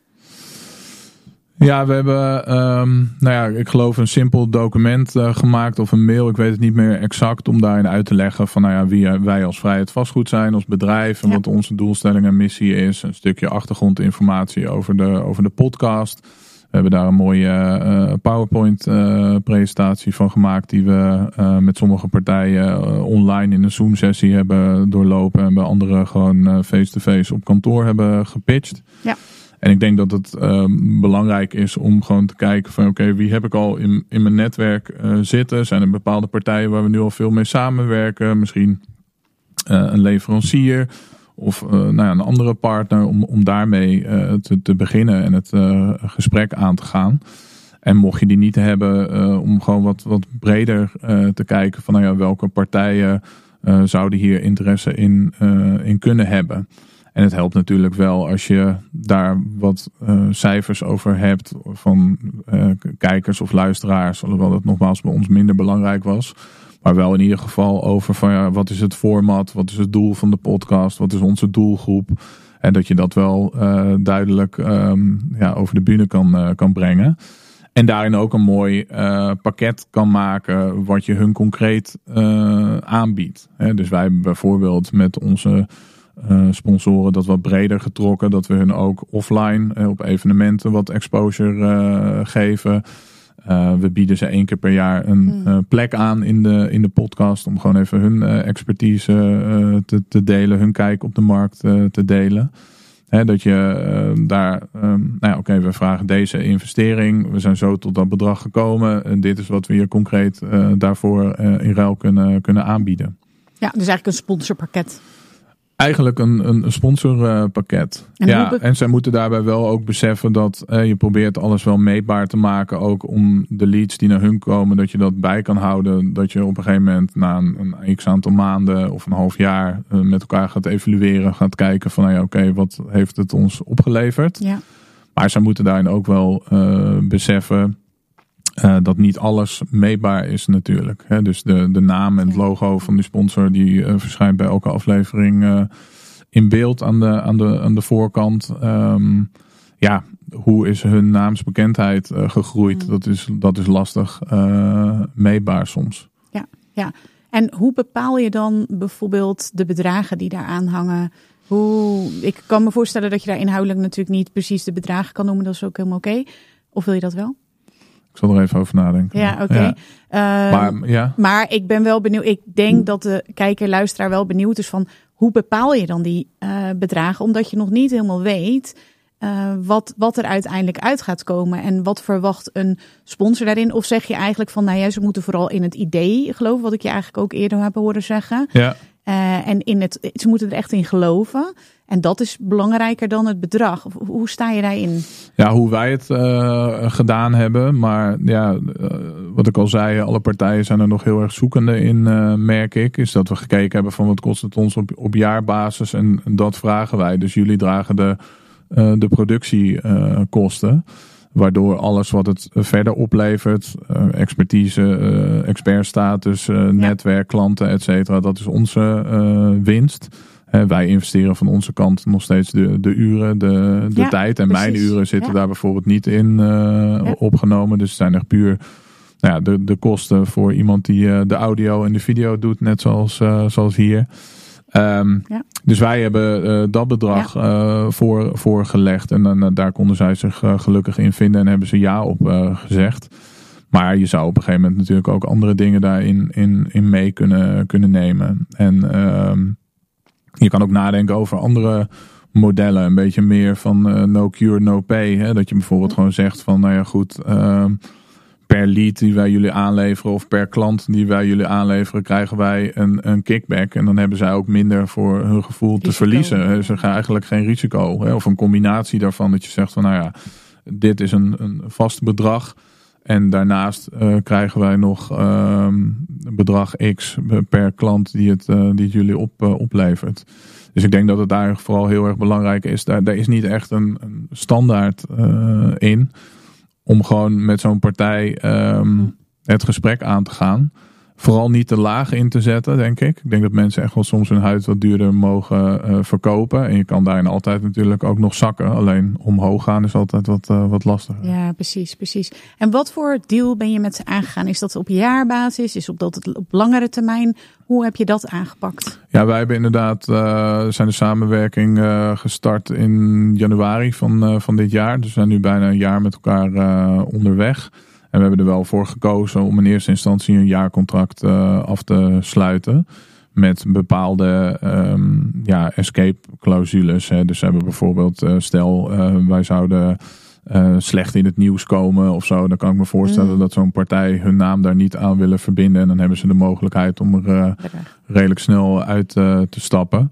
Ja, we hebben, um, nou ja, ik geloof een simpel document uh, gemaakt of een mail. Ik weet het niet meer exact om daarin uit te leggen van nou ja, wie wij als Vrijheid Vastgoed zijn, als bedrijf en ja. wat onze doelstelling en missie is. Een stukje achtergrondinformatie over de, over de podcast. We hebben daar een mooie uh, PowerPoint uh, presentatie van gemaakt die we met sommige partijen online in een Zoom sessie hebben doorlopen en bij anderen gewoon face-to-face -face op kantoor hebben gepitcht. Ja. En ik denk dat het um, belangrijk is om gewoon te kijken van oké, wie heb ik al in, in mijn netwerk uh, zitten? Zijn er bepaalde partijen waar we nu al veel mee samenwerken? Misschien uh, een leverancier of uh, nou ja, een andere partner om, om daarmee te, te beginnen en het gesprek aan te gaan. En mocht je die niet hebben, om gewoon wat, wat breder te kijken van nou ja, welke partijen zouden hier interesse in, in kunnen hebben. En het helpt natuurlijk wel als je daar wat uh, cijfers over hebt van uh, kijkers of luisteraars. Alhoewel dat nogmaals bij ons minder belangrijk was. Maar wel in ieder geval over van ja, wat is het format, wat is het doel van de podcast, wat is onze doelgroep. En dat je dat wel uh, duidelijk um, ja, over de bühne kan, kan brengen. En daarin ook een mooi pakket kan maken wat je hun concreet aanbiedt. dus wij hebben bijvoorbeeld met onze uh, sponsoren dat wat breder getrokken. Dat we hun ook offline uh, op evenementen wat exposure uh, geven. we bieden ze één keer per jaar een hmm. plek aan in de, in de podcast. Om gewoon even hun expertise te, te delen. Hun kijk op de markt te delen. Hè, dat je daar, um, nou ja, oké, we vragen deze investering. We zijn zo tot dat bedrag gekomen. En dit is wat we hier concreet daarvoor in ruil kunnen, kunnen aanbieden. Ja, dus eigenlijk een sponsorpakket. Eigenlijk een, een sponsorpakket. Uh, ja, en zij moeten daarbij wel ook beseffen dat uh, je probeert alles wel meetbaar te maken. Ook om de leads die naar hun komen, dat je dat bij kan houden. Dat je op een gegeven moment na een, een x aantal maanden of een half jaar uh, met elkaar gaat evalueren. Gaat kijken van, nou ja, oké, wat heeft het ons opgeleverd? Ja. Maar zij moeten daarin ook wel uh, beseffen uh, dat niet alles meetbaar is natuurlijk. Hè? Dus de, de naam en het logo van die sponsor die uh, verschijnt bij elke aflevering uh, in beeld aan de, aan de, aan de voorkant. Um, ja, hoe is hun naamsbekendheid gegroeid? Mm. Dat, is, dat is lastig meetbaar soms. Ja, ja. En hoe bepaal je dan bijvoorbeeld de bedragen die daaraan hangen? Hoe, ik kan me voorstellen dat je daar inhoudelijk natuurlijk niet precies de bedragen kan noemen. Dat is ook helemaal oké. Of wil je dat wel? Ik zal er even over nadenken. Ja, oké. Ja. Uh, maar, ja. maar ik ben wel benieuwd. Ik denk dat de kijker, luisteraar wel benieuwd is van hoe bepaal je dan die uh, bedragen? Omdat je nog niet helemaal weet uh, wat, wat er uiteindelijk uit gaat komen. En wat verwacht een sponsor daarin? Of zeg je eigenlijk van, nou ja, ze moeten vooral in het idee geloven. Wat ik je eigenlijk ook eerder heb horen zeggen. Ja. en in het, ze moeten er echt in geloven. En dat is belangrijker dan het bedrag. Hoe sta je daarin? Ja, hoe wij het uh, gedaan hebben. Maar ja, uh, wat ik al zei, alle partijen zijn er nog heel erg zoekende in, uh, merk ik. Is dat we gekeken hebben van wat kost het ons op, op jaarbasis. En, dat vragen wij. Dus jullie dragen de, de productiekosten. Waardoor alles wat het verder oplevert, expertise, expertstatus, netwerk, klanten, et cetera. Dat is onze winst wij investeren van onze kant nog steeds de, de uren, de, de tijd. En mijn uren zitten daar bijvoorbeeld niet in uh, opgenomen. Dus het zijn echt puur nou ja, de, de kosten voor iemand die uh, de audio en de video doet, net zoals, uh, zoals hier. Um, ja. Dus wij hebben dat bedrag ja. voor, voorgelegd. En dan daar konden zij zich gelukkig in vinden en hebben ze ja op gezegd. Maar je zou op een gegeven moment natuurlijk ook andere dingen daarin in, in mee kunnen, kunnen nemen. En um, je kan ook nadenken over andere modellen. Een beetje meer van uh, no cure, no pay. Hè? Dat je bijvoorbeeld gewoon zegt van, nou ja goed, uh, per lead die wij jullie aanleveren of per klant die wij jullie aanleveren, krijgen wij een, een kickback. En dan hebben zij ook minder voor hun gevoel risico. te verliezen. Ze gaan eigenlijk geen risico. Hè? Of een combinatie daarvan dat je zegt van, nou ja, dit is een, een vast bedrag. En daarnaast uh, krijgen wij nog uh, bedrag X per klant die het, uh, die het jullie op, uh, oplevert. Dus ik denk dat het daar vooral heel erg belangrijk is. Daar, daar is niet echt een, een standaard in om gewoon met zo'n partij um, het gesprek aan te gaan. Vooral niet te laag in te zetten, denk ik. Ik denk dat mensen echt wel soms hun huid wat duurder mogen uh, verkopen. En je kan daarin altijd natuurlijk ook nog zakken. Alleen omhoog gaan is altijd wat, uh, wat lastiger. Ja, precies, precies. En wat voor deal ben je met ze aangegaan? Is dat op jaarbasis? Is op dat op langere termijn? Hoe heb je dat aangepakt? Ja, wij hebben inderdaad uh, zijn de samenwerking gestart in januari van, van dit jaar. Dus we zijn nu bijna een jaar met elkaar onderweg. En we hebben er wel voor gekozen om in eerste instantie een jaarcontract uh, af te sluiten. Met bepaalde um, ja, escape clausules. Hè. Dus we hebben bijvoorbeeld, uh, stel uh, wij zouden slecht in het nieuws komen of zo. Dan kan ik me voorstellen mm. dat zo'n partij hun naam daar niet aan willen verbinden. En dan hebben ze de mogelijkheid om er redelijk snel uit te stappen.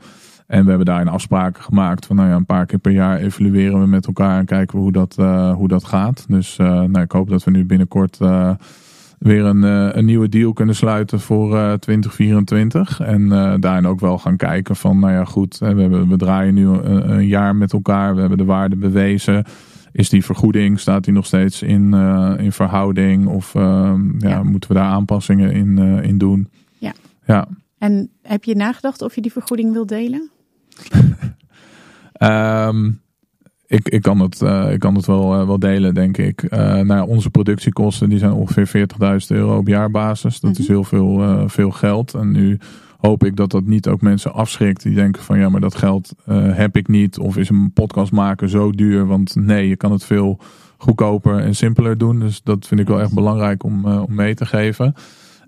En we hebben daarin afspraken gemaakt van nou ja, een paar keer per jaar evalueren we met elkaar en kijken we hoe dat, uh, hoe dat gaat. Dus uh, nou, ik hoop dat we nu binnenkort uh, weer een, een nieuwe deal kunnen sluiten voor 2024. En daarin ook wel gaan kijken van nou ja goed, we, hebben, we draaien nu een, een, jaar met elkaar. We hebben de waarde bewezen. Is die vergoeding, staat die nog steeds in, in verhouding? Of ja, ja, moeten we daar aanpassingen in, in doen? Ja. ja. En heb je nagedacht of je die vergoeding wilt delen? Um, ik, ik, kan het, uh, ik kan het wel, uh, wel delen, denk ik. Uh, nou ja, onze productiekosten die zijn ongeveer 40.000 euro op jaarbasis. Dat is heel veel, veel geld. En nu hoop ik dat dat niet ook mensen afschrikt. Die denken van ja, maar dat geld heb ik niet. Of is een podcast maken zo duur? Want nee, je kan het veel goedkoper en simpeler doen. Dus dat vind ik wel echt belangrijk om, om mee te geven.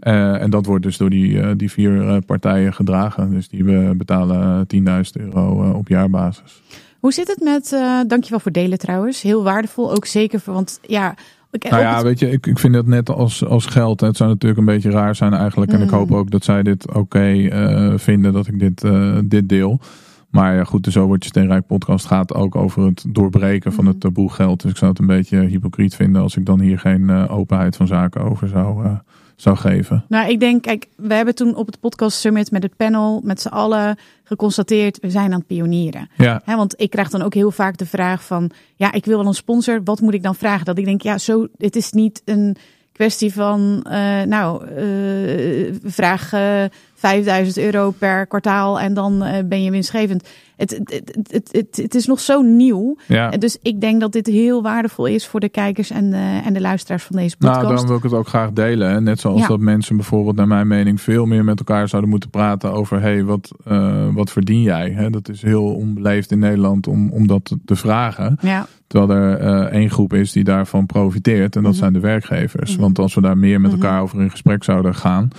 Uh, en dat wordt dus door die, uh, die vier uh, partijen gedragen. Dus die we betalen 10.000 euro op jaarbasis. Hoe zit het met, dankjewel voor delen trouwens, heel waardevol ook zeker voor, want ja... Ik, nou ja, weet je, ik, ik vind het net als, als geld. Het zou natuurlijk een beetje raar zijn eigenlijk. En ik hoop ook dat zij dit oké okay, vinden dat ik dit, dit deel. Maar ja, goed, de Zo Wordt Je Steenrijk podcast gaat ook over het doorbreken van het taboe geld. Dus ik zou het een beetje hypocriet vinden als ik dan hier geen openheid van zaken over zou zou geven? Nou, ik denk, kijk, we hebben toen op het podcast summit met het panel met z'n allen geconstateerd, we zijn aan het pionieren. Ja. want ik krijg dan ook heel vaak de vraag van, ja, ik wil wel een sponsor, wat moet ik dan vragen? Dat ik denk, ja, zo, het is niet een kwestie van, uh, nou, uh, vraag uh, 5000 euro per kwartaal en dan ben je winstgevend. Het, het, het, het, het is nog zo nieuw. Ja. Dus ik denk dat dit heel waardevol is voor de kijkers en de, en de luisteraars van deze podcast. Nou, dan wil ik het ook graag delen. Hè. Net zoals dat mensen bijvoorbeeld, naar mijn mening, veel meer met elkaar zouden moeten praten over: hey, wat, uh, wat verdien jij? Hè? Dat is heel onbeleefd in Nederland om, om dat te vragen. Ja. Terwijl er uh, één groep is die daarvan profiteert, en dat mm zijn de werkgevers. Mm Want als we daar meer met mhm. elkaar over in gesprek zouden gaan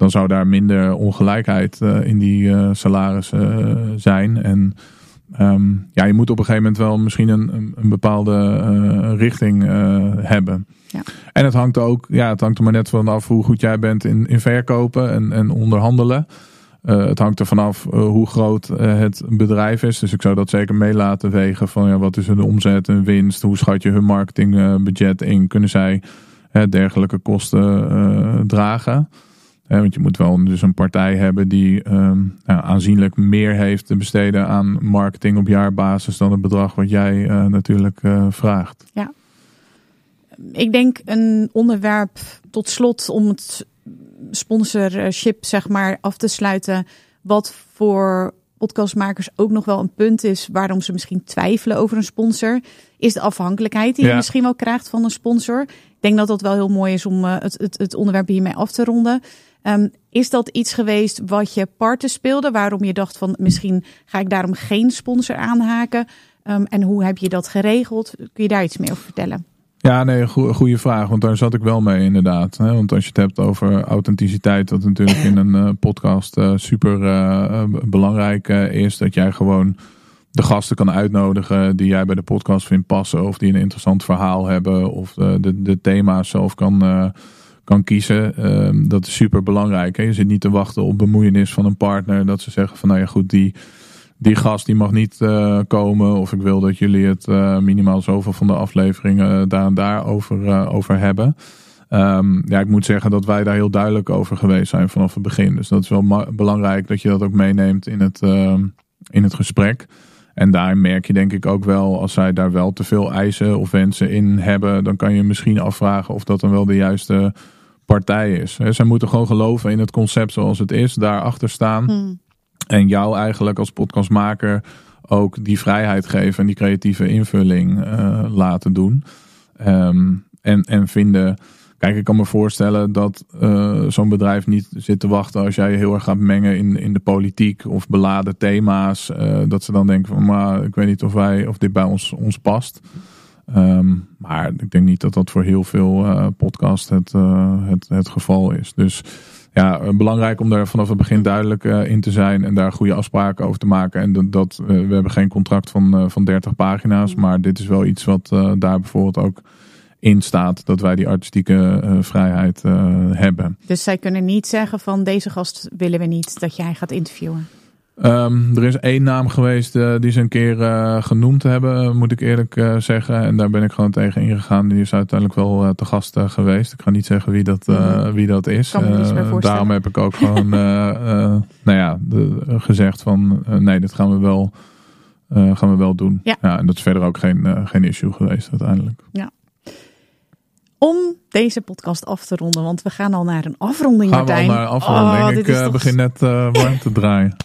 dan zou daar minder ongelijkheid uh, in die uh, salarissen uh, zijn. En um, ja, je moet op een gegeven moment wel misschien een, een bepaalde richting hebben. Ja. En het hangt ook, ja, het hangt er maar net vanaf hoe goed jij bent in, in verkopen en, en onderhandelen. het hangt er vanaf hoe groot het bedrijf is. Dus ik zou dat zeker mee laten wegen van ja, wat is hun omzet en winst? Hoe schat je hun marketingbudget in? Kunnen zij dergelijke kosten dragen? Want je moet wel dus een partij hebben die nou, aanzienlijk meer heeft te besteden aan marketing op jaarbasis dan het bedrag wat jij uh, natuurlijk uh, vraagt. Ja, ik denk een onderwerp tot slot om het sponsorship zeg maar af te sluiten. Wat voor podcastmakers ook nog wel een punt is waarom ze misschien twijfelen over een sponsor, is de afhankelijkheid die je misschien wel krijgt van een sponsor. Ik denk dat dat wel heel mooi is om uh, het, het, het onderwerp hiermee af te ronden. Um, is dat iets geweest wat je parten speelde, waarom je dacht van misschien ga ik daarom geen sponsor aanhaken? Um, en hoe heb je dat geregeld? Kun je daar iets meer over vertellen? Ja, nee, go goede vraag. Want daar zat ik wel mee inderdaad. Want als je het hebt over authenticiteit, dat natuurlijk in een uh, podcast uh, super uh, belangrijk is. Dat jij gewoon de gasten kan uitnodigen die jij bij de podcast vindt passen. Of die een interessant verhaal hebben. Of de, de thema's zelf kan kan kiezen. Ehm, dat is super belangrijk. Hè? Je zit niet te wachten op bemoeienis van een partner. Dat ze zeggen van nou ja goed, die, die gast die mag niet uh, komen. Of ik wil dat jullie het uh, minimaal zoveel van de afleveringen daar en daar over, over hebben. Um, ja, ik moet zeggen dat wij daar heel duidelijk over geweest zijn vanaf het begin. Dus dat is wel belangrijk dat je dat ook meeneemt in het, ehm, in het gesprek. En daar merk je denk ik ook wel, als zij daar wel te veel eisen of wensen in hebben, dan kan je misschien afvragen of dat dan wel de juiste partij is. Zij moeten gewoon geloven in het concept zoals het is, daarachter staan. Hmm. En jou eigenlijk als podcastmaker ook die vrijheid geven en die creatieve invulling uh, laten doen. Um, en, en vinden. Kijk, ik kan me voorstellen dat uh, zo'n bedrijf niet zit te wachten als jij je heel erg gaat mengen in, in de politiek of beladen thema's. Uh, dat ze dan denken van, maar ik weet niet of wij of dit bij ons, ons past. Um, maar ik denk niet dat dat voor heel veel uh, podcasts het, het, het geval is. Dus ja, belangrijk om daar vanaf het begin duidelijk in te zijn en daar goede afspraken over te maken. En dat, dat we hebben geen contract van, van 30 pagina's, maar dit is wel iets wat daar bijvoorbeeld ook in staat dat wij die artistieke vrijheid hebben. Dus zij kunnen niet zeggen van deze gast willen we niet dat jij gaat interviewen. Um, er is één naam geweest uh, die ze een keer genoemd hebben, moet ik eerlijk zeggen. En daar ben ik gewoon tegen ingegaan. Die is uiteindelijk wel te gast geweest. Ik ga niet zeggen wie dat, mm. wie dat is. daarom heb ik ook gewoon nou ja, de, gezegd van nee, dit gaan we wel, gaan we wel doen. Ja. ja. en dat is verder ook geen, geen issue geweest uiteindelijk. Ja. Om deze podcast af te ronden, want we gaan al naar een afronding, gaan Martijn. We al naar een afronding. Oh, ik toch... begin net warm te draaien.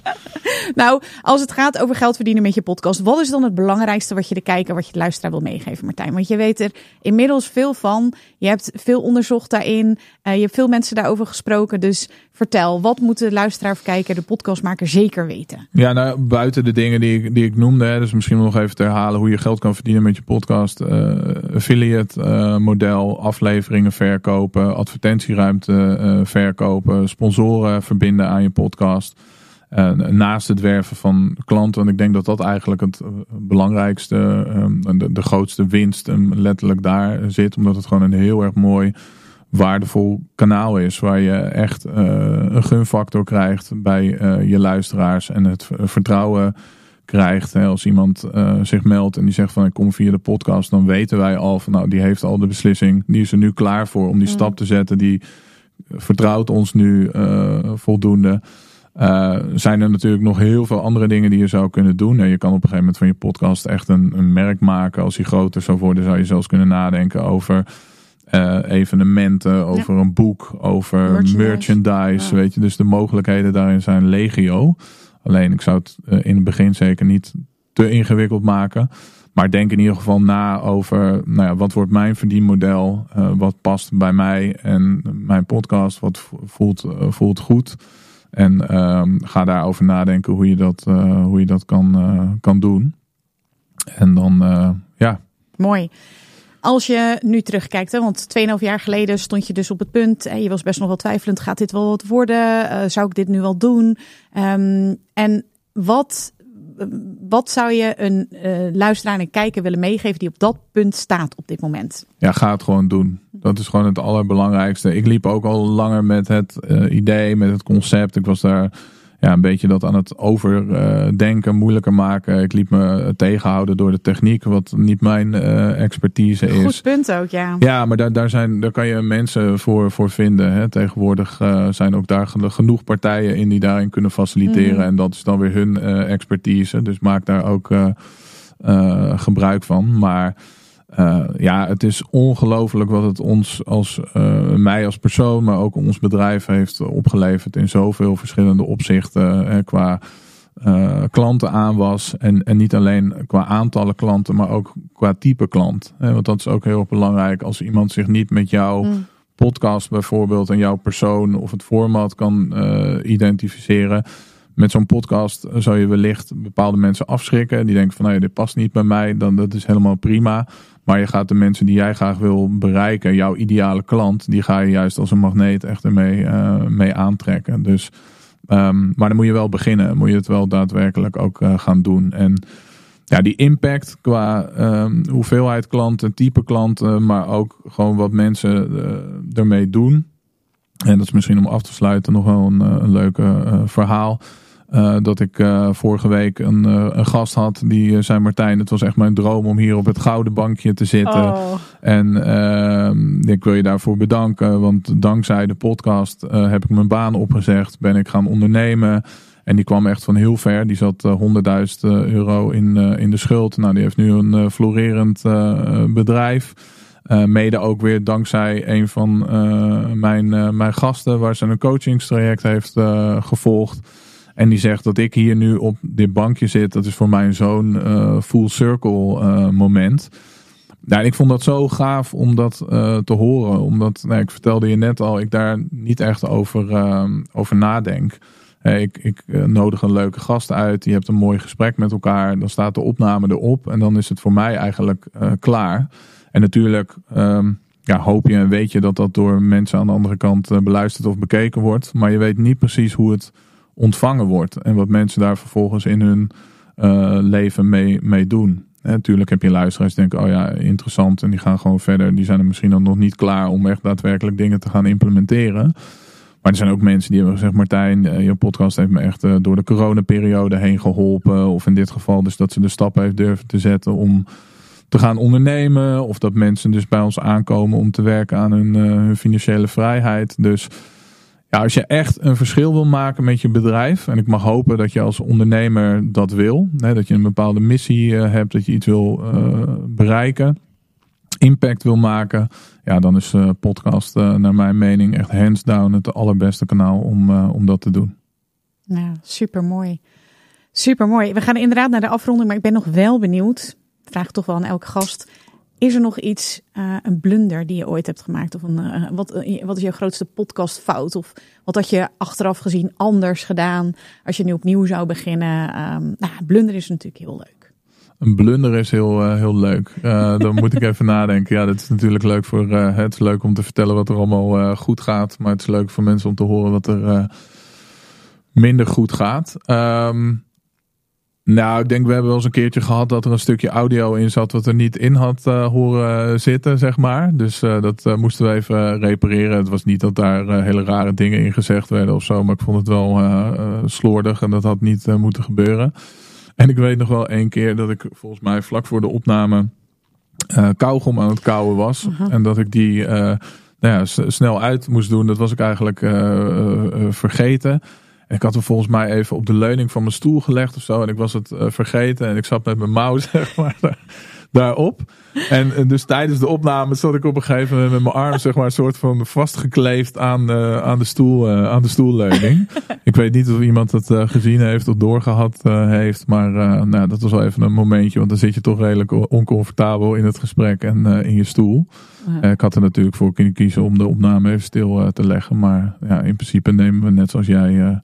nou, als het gaat over geld verdienen met je podcast, wat is dan het belangrijkste wat je de kijker, wat je de luisteraar wil meegeven, Martijn? Want je weet er inmiddels veel van. Je hebt veel onderzocht daarin. Uh, je hebt veel mensen daarover gesproken. Dus vertel, wat moet de luisteraar of kijker, de podcastmaker zeker weten? Ja, nou, buiten de dingen die ik, die ik noemde, hè, dus misschien nog even te herhalen hoe je geld kan verdienen met je podcast. Uh, affiliate uh, model, afleveringen verkopen, advertentieruimte verkopen, sponsoren verbinden aan je podcast. Uh, naast het werven van klanten. En ik denk dat dat eigenlijk het belangrijkste, um, de, grootste winst letterlijk daar zit. Omdat het gewoon een heel erg mooi, waardevol kanaal is. Waar je echt een gunfactor krijgt bij je luisteraars. En het vertrouwen krijgt. Hè, als iemand zich meldt en die zegt van ik kom via de podcast. Dan weten wij al van nou die heeft al de beslissing. Die is er nu klaar voor om die mm. stap te zetten. Die vertrouwt ons nu voldoende. Uh, zijn er natuurlijk nog heel veel andere dingen die je zou kunnen doen. En je kan op een gegeven moment van je podcast echt een, een merk maken. Als die groter zou worden, zou je zelfs kunnen nadenken over uh, evenementen, over ja. een boek, over merchandise. merchandise ja. Weet je, dus de mogelijkheden daarin zijn legio. Alleen ik zou het uh, in het begin zeker niet te ingewikkeld maken. Maar denk in ieder geval na over nou ja, wat wordt mijn verdienmodel, wat past bij mij en mijn podcast, wat voelt, voelt goed. En um, ga daarover nadenken hoe je dat, hoe je dat kan, kan doen. En dan, ja. Mooi. Als je nu terugkijkt, hè, want 2,5 jaar geleden stond je dus op het punt. En je was best nog wel twijfelend. Gaat dit wel wat worden? zou ik dit nu wel doen? Um, en wat wat zou je een uh, luisteraar en kijker willen meegeven die op dat punt staat op dit moment? Ja, ga het gewoon doen. Dat is gewoon het allerbelangrijkste. Ik liep ook al langer met het uh, idee, met het concept. Ik was daar ja, een beetje dat aan het overdenken, uh, moeilijker maken. Ik liet me tegenhouden door de techniek, wat niet mijn uh, expertise is. Goed punt ook, ja. Ja, maar daar, daar, zijn, daar kan je mensen voor, voor vinden. Hè. Tegenwoordig uh, zijn ook daar genoeg partijen in die daarin kunnen faciliteren. Mm. En dat is dan weer hun expertise. Dus maak daar ook gebruik van. Maar uh, ja, het is ongelooflijk wat het ons als uh, mij als persoon, maar ook ons bedrijf heeft opgeleverd in zoveel verschillende opzichten eh, qua uh, klanten aanwas. En, en niet alleen qua aantallen klanten, maar ook qua type klant. want dat is ook heel belangrijk als iemand zich niet met jouw mm. podcast bijvoorbeeld en jouw persoon of het format kan identificeren met zo'n podcast zou je wellicht bepaalde mensen afschrikken. Die denken van nou ja, dit past niet bij mij. Dan dat is helemaal prima. Maar je gaat de mensen die jij graag wil bereiken, jouw ideale klant, die ga je juist als een magneet echt ermee uh, mee aantrekken. Dus, um, maar dan moet je wel beginnen. Moet je het wel daadwerkelijk ook uh, gaan doen. En ja, die impact qua um, hoeveelheid klanten, type klanten, maar ook gewoon wat mensen uh, ermee doen. En dat is misschien om af te sluiten nog wel een, een leuke verhaal. Uh, dat ik uh, vorige week een, uh, een gast had die zei Martijn, het was echt mijn droom om hier op het gouden bankje te zitten. Oh. En ehm, ik wil je daarvoor bedanken, want dankzij de podcast heb ik mijn baan opgezegd, ben ik gaan ondernemen. En die kwam echt van heel ver. Die zat 100.000 euro in, in de schuld. Nou, die heeft nu een florerend bedrijf. mede ook weer dankzij een van mijn, mijn gasten, waar ze een coachingstraject heeft gevolgd. En die zegt dat ik hier nu op dit bankje zit. Dat is voor mij zo'n full circle moment. Nou, ik vond dat zo gaaf om dat te horen. Omdat, nou, ik vertelde je net al, ik daar niet echt over, over nadenk. Ik, ik eh, nodig een leuke gast uit. Je hebt een mooi gesprek met elkaar. Dan staat de opname erop. En dan is het voor mij eigenlijk klaar. En natuurlijk um, ja, hoop je en weet je dat dat door mensen aan de andere kant beluisterd of bekeken wordt. Maar je weet niet precies hoe het ontvangen wordt. En wat mensen daar vervolgens in hun uh, leven mee, mee doen. En natuurlijk heb je luisteraars die denken, oh ja, interessant. En die gaan gewoon verder. Die zijn er misschien dan nog niet klaar om echt daadwerkelijk dingen te gaan implementeren. Maar er zijn ook mensen die hebben gezegd, Martijn, eh, je podcast heeft me echt eh, door de coronaperiode heen geholpen. Of in dit geval dus dat ze de stap heeft durven te zetten om te gaan ondernemen. Of dat mensen dus bij ons aankomen om te werken aan hun, eh, hun financiële vrijheid. Dus ja, als je echt een verschil wil maken met je bedrijf. En ik mag hopen dat je als ondernemer dat wil. Hè, dat je een bepaalde missie hebt, dat je iets wil bereiken impact wil maken, ja, dan is uh, podcast naar mijn mening echt hands down het allerbeste kanaal om, om dat te doen. Ja, super mooi. Super mooi. We gaan inderdaad naar de afronding, maar ik ben nog wel benieuwd. Vraag toch wel aan elke gast. Is er nog iets, een blunder die je ooit hebt gemaakt? Of een, wat, wat is jouw grootste podcastfout? Of wat had je achteraf gezien anders gedaan als je nu opnieuw zou beginnen? Um, nou, blunder is natuurlijk heel leuk. Een blunder is heel, heel leuk. Dan moet ik even nadenken. Ja, dat is natuurlijk leuk voor. Het is leuk om te vertellen wat er allemaal goed gaat. Maar het is leuk voor mensen om te horen wat er minder goed gaat. Um, nou, ik denk we hebben wel eens een keertje gehad dat er een stukje audio in zat wat er niet in had horen zitten, zeg maar. Dus dat moesten we even repareren. Het was niet dat daar hele rare dingen in gezegd werden of zo. Maar ik vond het wel slordig en dat had niet moeten gebeuren. En ik weet nog wel één keer dat ik volgens mij vlak voor de opname uh, kauwgom aan het kauwen was. En dat ik die nou ja, snel uit moest doen. Dat was ik eigenlijk vergeten. Ik had hem volgens mij even op de leuning van mijn stoel gelegd of zo. En ik was het vergeten. En ik zat met mijn mouw zeg maar daarop. En, dus tijdens de opname zat ik op een gegeven moment met mijn arm zeg maar een soort van vastgekleefd aan, uh, aan, de, stoel, uh, aan de stoelleuning. ik weet niet of iemand het uh, gezien heeft of doorgehad heeft. Maar nou, dat was wel even een momentje. Want dan zit je toch redelijk oncomfortabel in het gesprek en in je stoel. ik had er natuurlijk voor kunnen kiezen om de opname even stil te leggen. Maar ja, in principe nemen we net zoals jij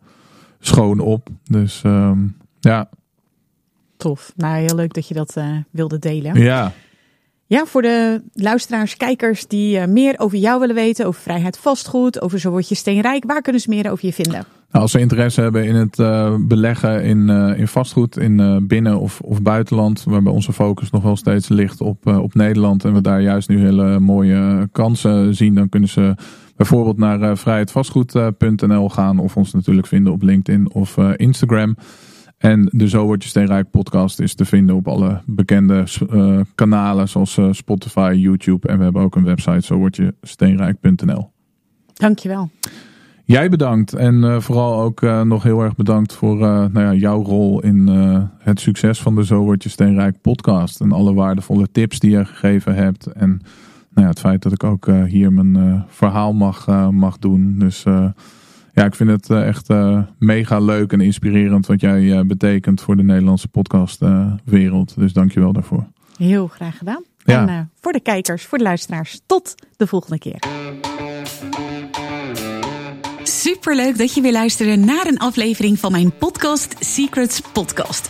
schoon op. Dus um, ja, Tof. Nou, heel leuk dat je dat uh, wilde delen. Ja. Ja, voor de luisteraars, kijkers die uh, meer over jou willen weten, over vrijheid vastgoed, over zo word je steenrijk, waar kunnen ze meer over je vinden? Nou, als ze interesse hebben in het uh, beleggen in, in vastgoed in binnen- of, of buitenland, waarbij onze focus nog wel steeds ligt op, op Nederland en we daar juist nu hele mooie kansen zien, dan kunnen ze bijvoorbeeld naar vrijheidvastgoed.nl gaan of ons natuurlijk vinden op LinkedIn of Instagram. En de Zo Word Je Steenrijk podcast is te vinden op alle bekende uh, kanalen zoals uh, Spotify, YouTube. En we hebben ook een website, zo word je steenrijk.nl. Dankjewel. Jij bedankt en uh, vooral ook nog heel erg bedankt voor nou ja, jouw rol in het succes van de Zo Word Je Steenrijk podcast. En alle waardevolle tips die je gegeven hebt. En nou ja, het feit dat ik ook hier mijn verhaal mag, mag doen. Dus ja, ik vind het eh, echt uh, mega leuk en inspirerend wat jij uh, betekent voor de Nederlandse podcastwereld. dus dank je wel daarvoor. Heel graag gedaan. Ja. En voor de kijkers, voor de luisteraars, tot de volgende keer. Superleuk dat je weer luisterde naar een aflevering van mijn podcast Secrets Podcast.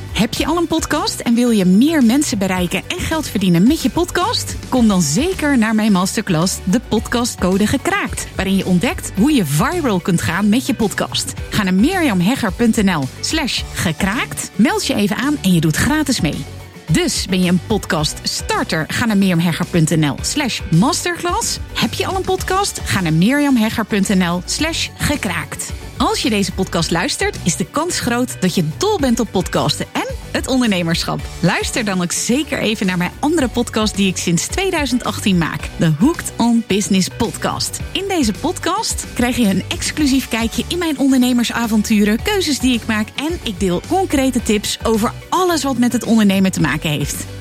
Heb je al een podcast en wil je meer mensen bereiken en geld verdienen met je podcast? Kom dan zeker naar mijn masterclass De Podcastcode Gekraakt, waarin je ontdekt hoe je viral kunt gaan met je podcast. Ga naar mirjamhegger.nl slash gekraakt, meld je even aan en je doet gratis mee. Dus ben je een podcast starter? Ga naar mirjamhegger.nl slash masterclass. Heb je al een podcast? Ga naar mirjamhegger.nl slash gekraakt. Als je deze podcast luistert, is de kans groot dat je dol bent op podcasten en het ondernemerschap. Luister dan ook zeker even naar mijn andere podcast die ik sinds 2018 maak. De Hooked on Business podcast. In deze podcast krijg je een exclusief kijkje in mijn ondernemersavonturen, keuzes die ik maak en ik deel concrete tips over alles wat met het ondernemen te maken heeft.